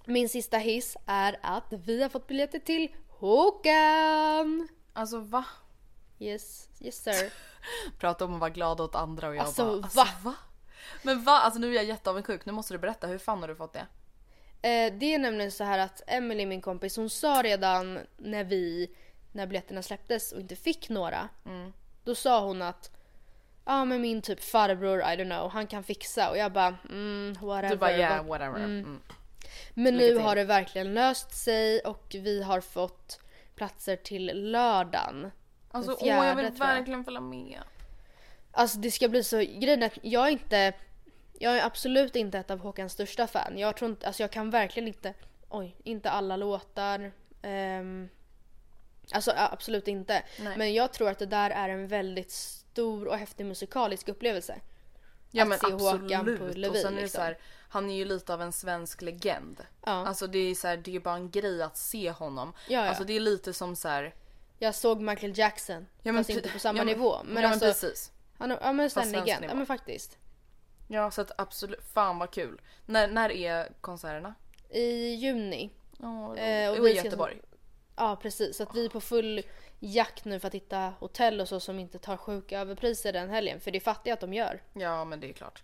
Min sista hiss är att vi har fått biljetter till Håkan! Alltså va? Yes, yes sir. Prata om att vara glad åt andra och jag Alltså, bara va? Men va? Alltså nu är jag jätteavundsjuk. Nu måste du berätta. Hur fan har du fått det? Eh, det är nämligen så här att Emily, min kompis, hon sa redan när vi, när biljetterna släpptes och inte fick några. Då sa hon att ja men min typ farbror, I don't know, han kan fixa och jag bara mm, whatever. Du bara yeah whatever. Mm. Men Lycka nu till. har det verkligen löst sig och vi har fått platser till lördagen. Alltså Den åh jag fjärde, vill verkligen följa med. Alltså det ska bli så, grejen är att jag är inte, jag är absolut inte ett av Håkans största fan. Jag tror inte, alltså jag kan verkligen inte, oj, inte alla låtar. Um, alltså absolut inte. Nej. Men jag tror att det där är en väldigt stor och häftig musikalisk upplevelse. Ja Att men se Håkan absolut. på och Ullevi, sen är det liksom. så här, han är ju lite av en svensk legend. Ja. Alltså det är så här, det är bara en grej att se honom. Ja, ja. Alltså det är lite som så här. Jag såg Michael Jackson, Ja, men fast inte på samma ja, men- nivå. Men ja, alltså, men precis. han ja men Fast en svensk legend. Ja men faktiskt. Ja så att absolut, fan vad kul. När, när är konserterna? I juni. Eh, och i Göteborg. Ja precis, så att vi är på full jakt nu för att hitta hotell och så som inte tar sjuka överpriser den helgen. För det fattar jag att de gör. Ja men det är klart.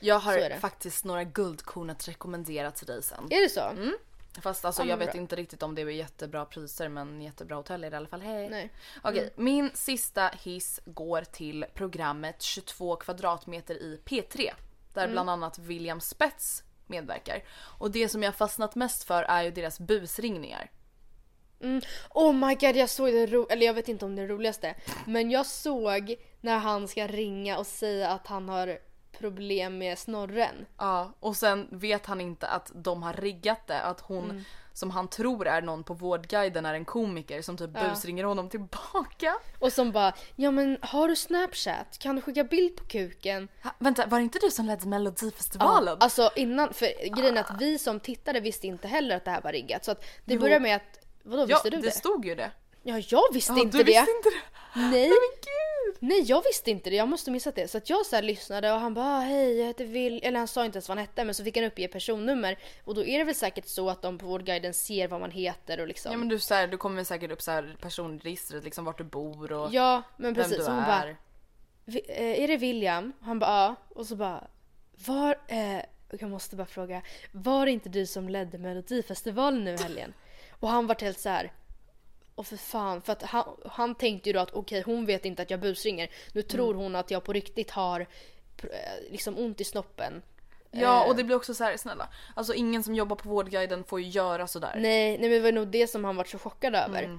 Jag är har faktiskt några guldkorn att rekommendera till dig sen. Är det så? Mm. Fast alltså jag vet inte riktigt om det är jättebra priser men jättebra hotell är det i alla fall. Hej! Nej. Okej, min sista hiss går till programmet 22 kvadratmeter i P3. Där Mm. bland annat William Spets medverkar. Och det som jag fastnat mest för är ju deras busringningar. Oh my god jag såg det ro- eller jag vet inte om det är det roligaste. Men jag såg när han ska ringa och säga att han har problem med snorren. Ja, och sen vet han inte att de har riggat det. Att hon Mm. som han tror är någon på Vårdguiden är en komiker som typ busringer honom tillbaka. Och som bara, ja men har du snapchat? Kan du skicka bild på kuken? Ha, vänta, var det inte du som ledde Melodifestivalen? Alltså innan, för grejen är att vi som tittade visste inte heller att det här var riggat. Så att det Jo. började med att, vadå ja, visste du det det? stod ju det. Ja jag visste Ja, inte du det. visste inte det? Nej. Nej men gud! Nej jag visste inte det, jag måste ha missat det. Så att jag så här lyssnade och han bara "Ah, hej jag heter Will, eller han sa inte ens vad han hette men så fick han uppge personnummer. Och då är det väl säkert så att de på Vårdguiden ser vad man heter och liksom. Ja men du, så här, du kommer säkert upp så här personregistret, liksom vart du bor och Ja, men vem precis. du Så hon är. bara, "Vi- eh, är det William? Han bara ja. Och så bara, var, eh, jag måste bara fråga, var det inte du som ledde Melodifestivalen nu helgen? Och han var helt så här. Och för fan, för att han, han tänkte ju då att okej hon vet inte att jag busringer. Nu Mm. tror hon att jag på riktigt har eh, liksom ont i snoppen. Ja Eh, och det blir också så här, snälla. Alltså ingen som jobbar på Vårdguiden får ju göra sådär. Nej, nej men det var nog det som han var så chockad över. Ja,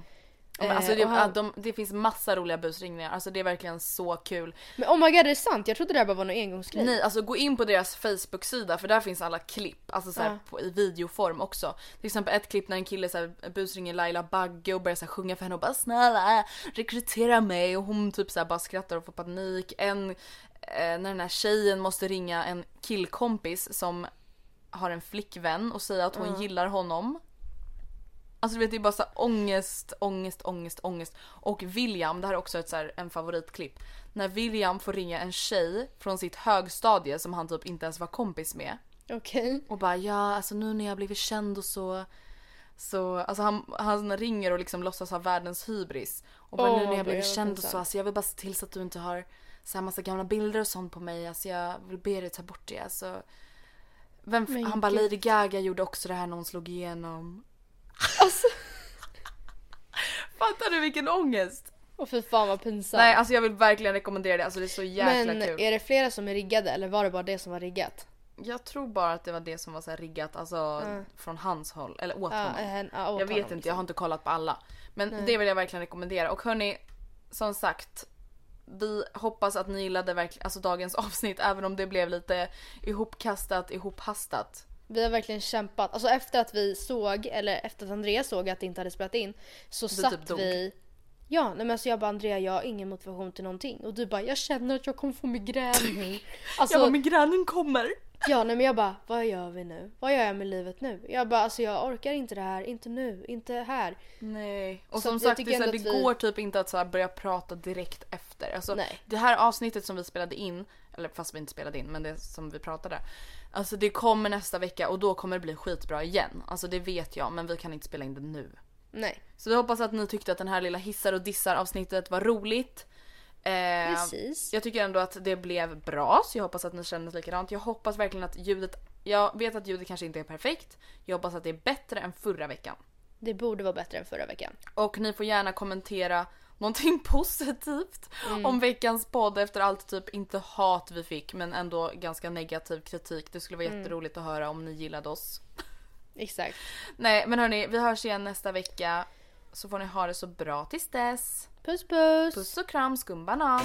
men alltså Eh, det, han- att de, det finns massa roliga busringningar, alltså det är verkligen så kul. Men oh my god är det sant? Jag trodde det här bara var någon engångsgrej. Nej alltså gå in på deras Facebook-sida för där finns alla klipp, alltså så här, Ja. på, i videoform också. Till exempel ett klipp när en kille så här, busringer Laila Bagge och börjar så här, sjunga för henne och bara snälla rekrytera mig och hon typ så här, bara skrattar och får panik. En, eh, när den här tjejen måste ringa en killkompis som har en flickvän och säga att hon gillar honom. Alltså du vet det är bara så här ångest, ångest, ångest, ångest. Och William, det här är också ett, så här, en favoritklipp. När William får ringa en tjej från sitt högstadie som han typ inte ens var kompis med. Okej. Och bara ja alltså nu när jag blivit känd och så. Så alltså han, han ringer och liksom låtsas ha världens hybris. Och bara Åh, nu när jag blivit känd och så. Alltså jag vill bara se till så att du inte har så här massa gamla bilder och sånt på mig. Alltså jag vill be dig ta bort det. Alltså, vem, han bara. Lady Gaga gjorde också det här när hon slog igenom. Alltså. Fattar du vilken ångest? Och för fan vad pinsamt. Nej alltså jag vill verkligen rekommendera det. Alltså det är så jäkla Men kul. är det flera som är riggade eller var det bara det som var riggat? Jag tror bara att det var det som var så här riggat, alltså från hans håll, eller åt Ja, honom. eh, ja, åt jag vet honom, inte, liksom. jag har inte kollat på alla. Men det vill jag verkligen rekommendera. Och hörni, som sagt. Vi hoppas att ni gillade verkligen, alltså dagens avsnitt även om det blev lite ihopkastat, ihophastat. Vi har verkligen kämpat. Alltså efter att vi såg, eller efter att Andreas såg att det inte hade spelat in så satt typ vi Ja, nej men alltså jag bara Andrea jag har ingen motivation till någonting och du bara jag känner att jag kommer få migrän nu. Alltså, jag bara migränen kommer. ja nej men jag bara vad gör vi nu? Vad gör jag med livet nu? Jag bara alltså jag orkar inte det här, inte nu, inte här. Nej. Och Så som sagt det, tycker är så här, ändå det vi- går typ inte att så här börja prata direkt efter. Alltså, Nej. det här avsnittet som vi spelade in eller fast vi inte spelade in men det som vi pratade. Alltså det kommer nästa vecka och då kommer det bli skitbra igen. Alltså det vet jag men vi kan inte spela in det nu. Nej. Så vi hoppas att ni tyckte att den här lilla hissar och dissar avsnittet var roligt. Eh, Precis. Jag tycker ändå att det blev bra så jag hoppas att ni känner likadant. Jag hoppas verkligen att ljudet, jag vet att ljudet kanske inte är perfekt. Jag hoppas att det är bättre än förra veckan. Det borde vara bättre än förra veckan. Och ni får gärna kommentera någonting positivt om veckans podd efter allt typ inte hat vi fick men ändå ganska negativ kritik. Det skulle vara jätteroligt att höra om ni gillade oss. Exakt. Nej men hörni, vi hörs igen nästa vecka. Så får ni ha det så bra tills dess. Puss puss! Puss och kram skumbanan.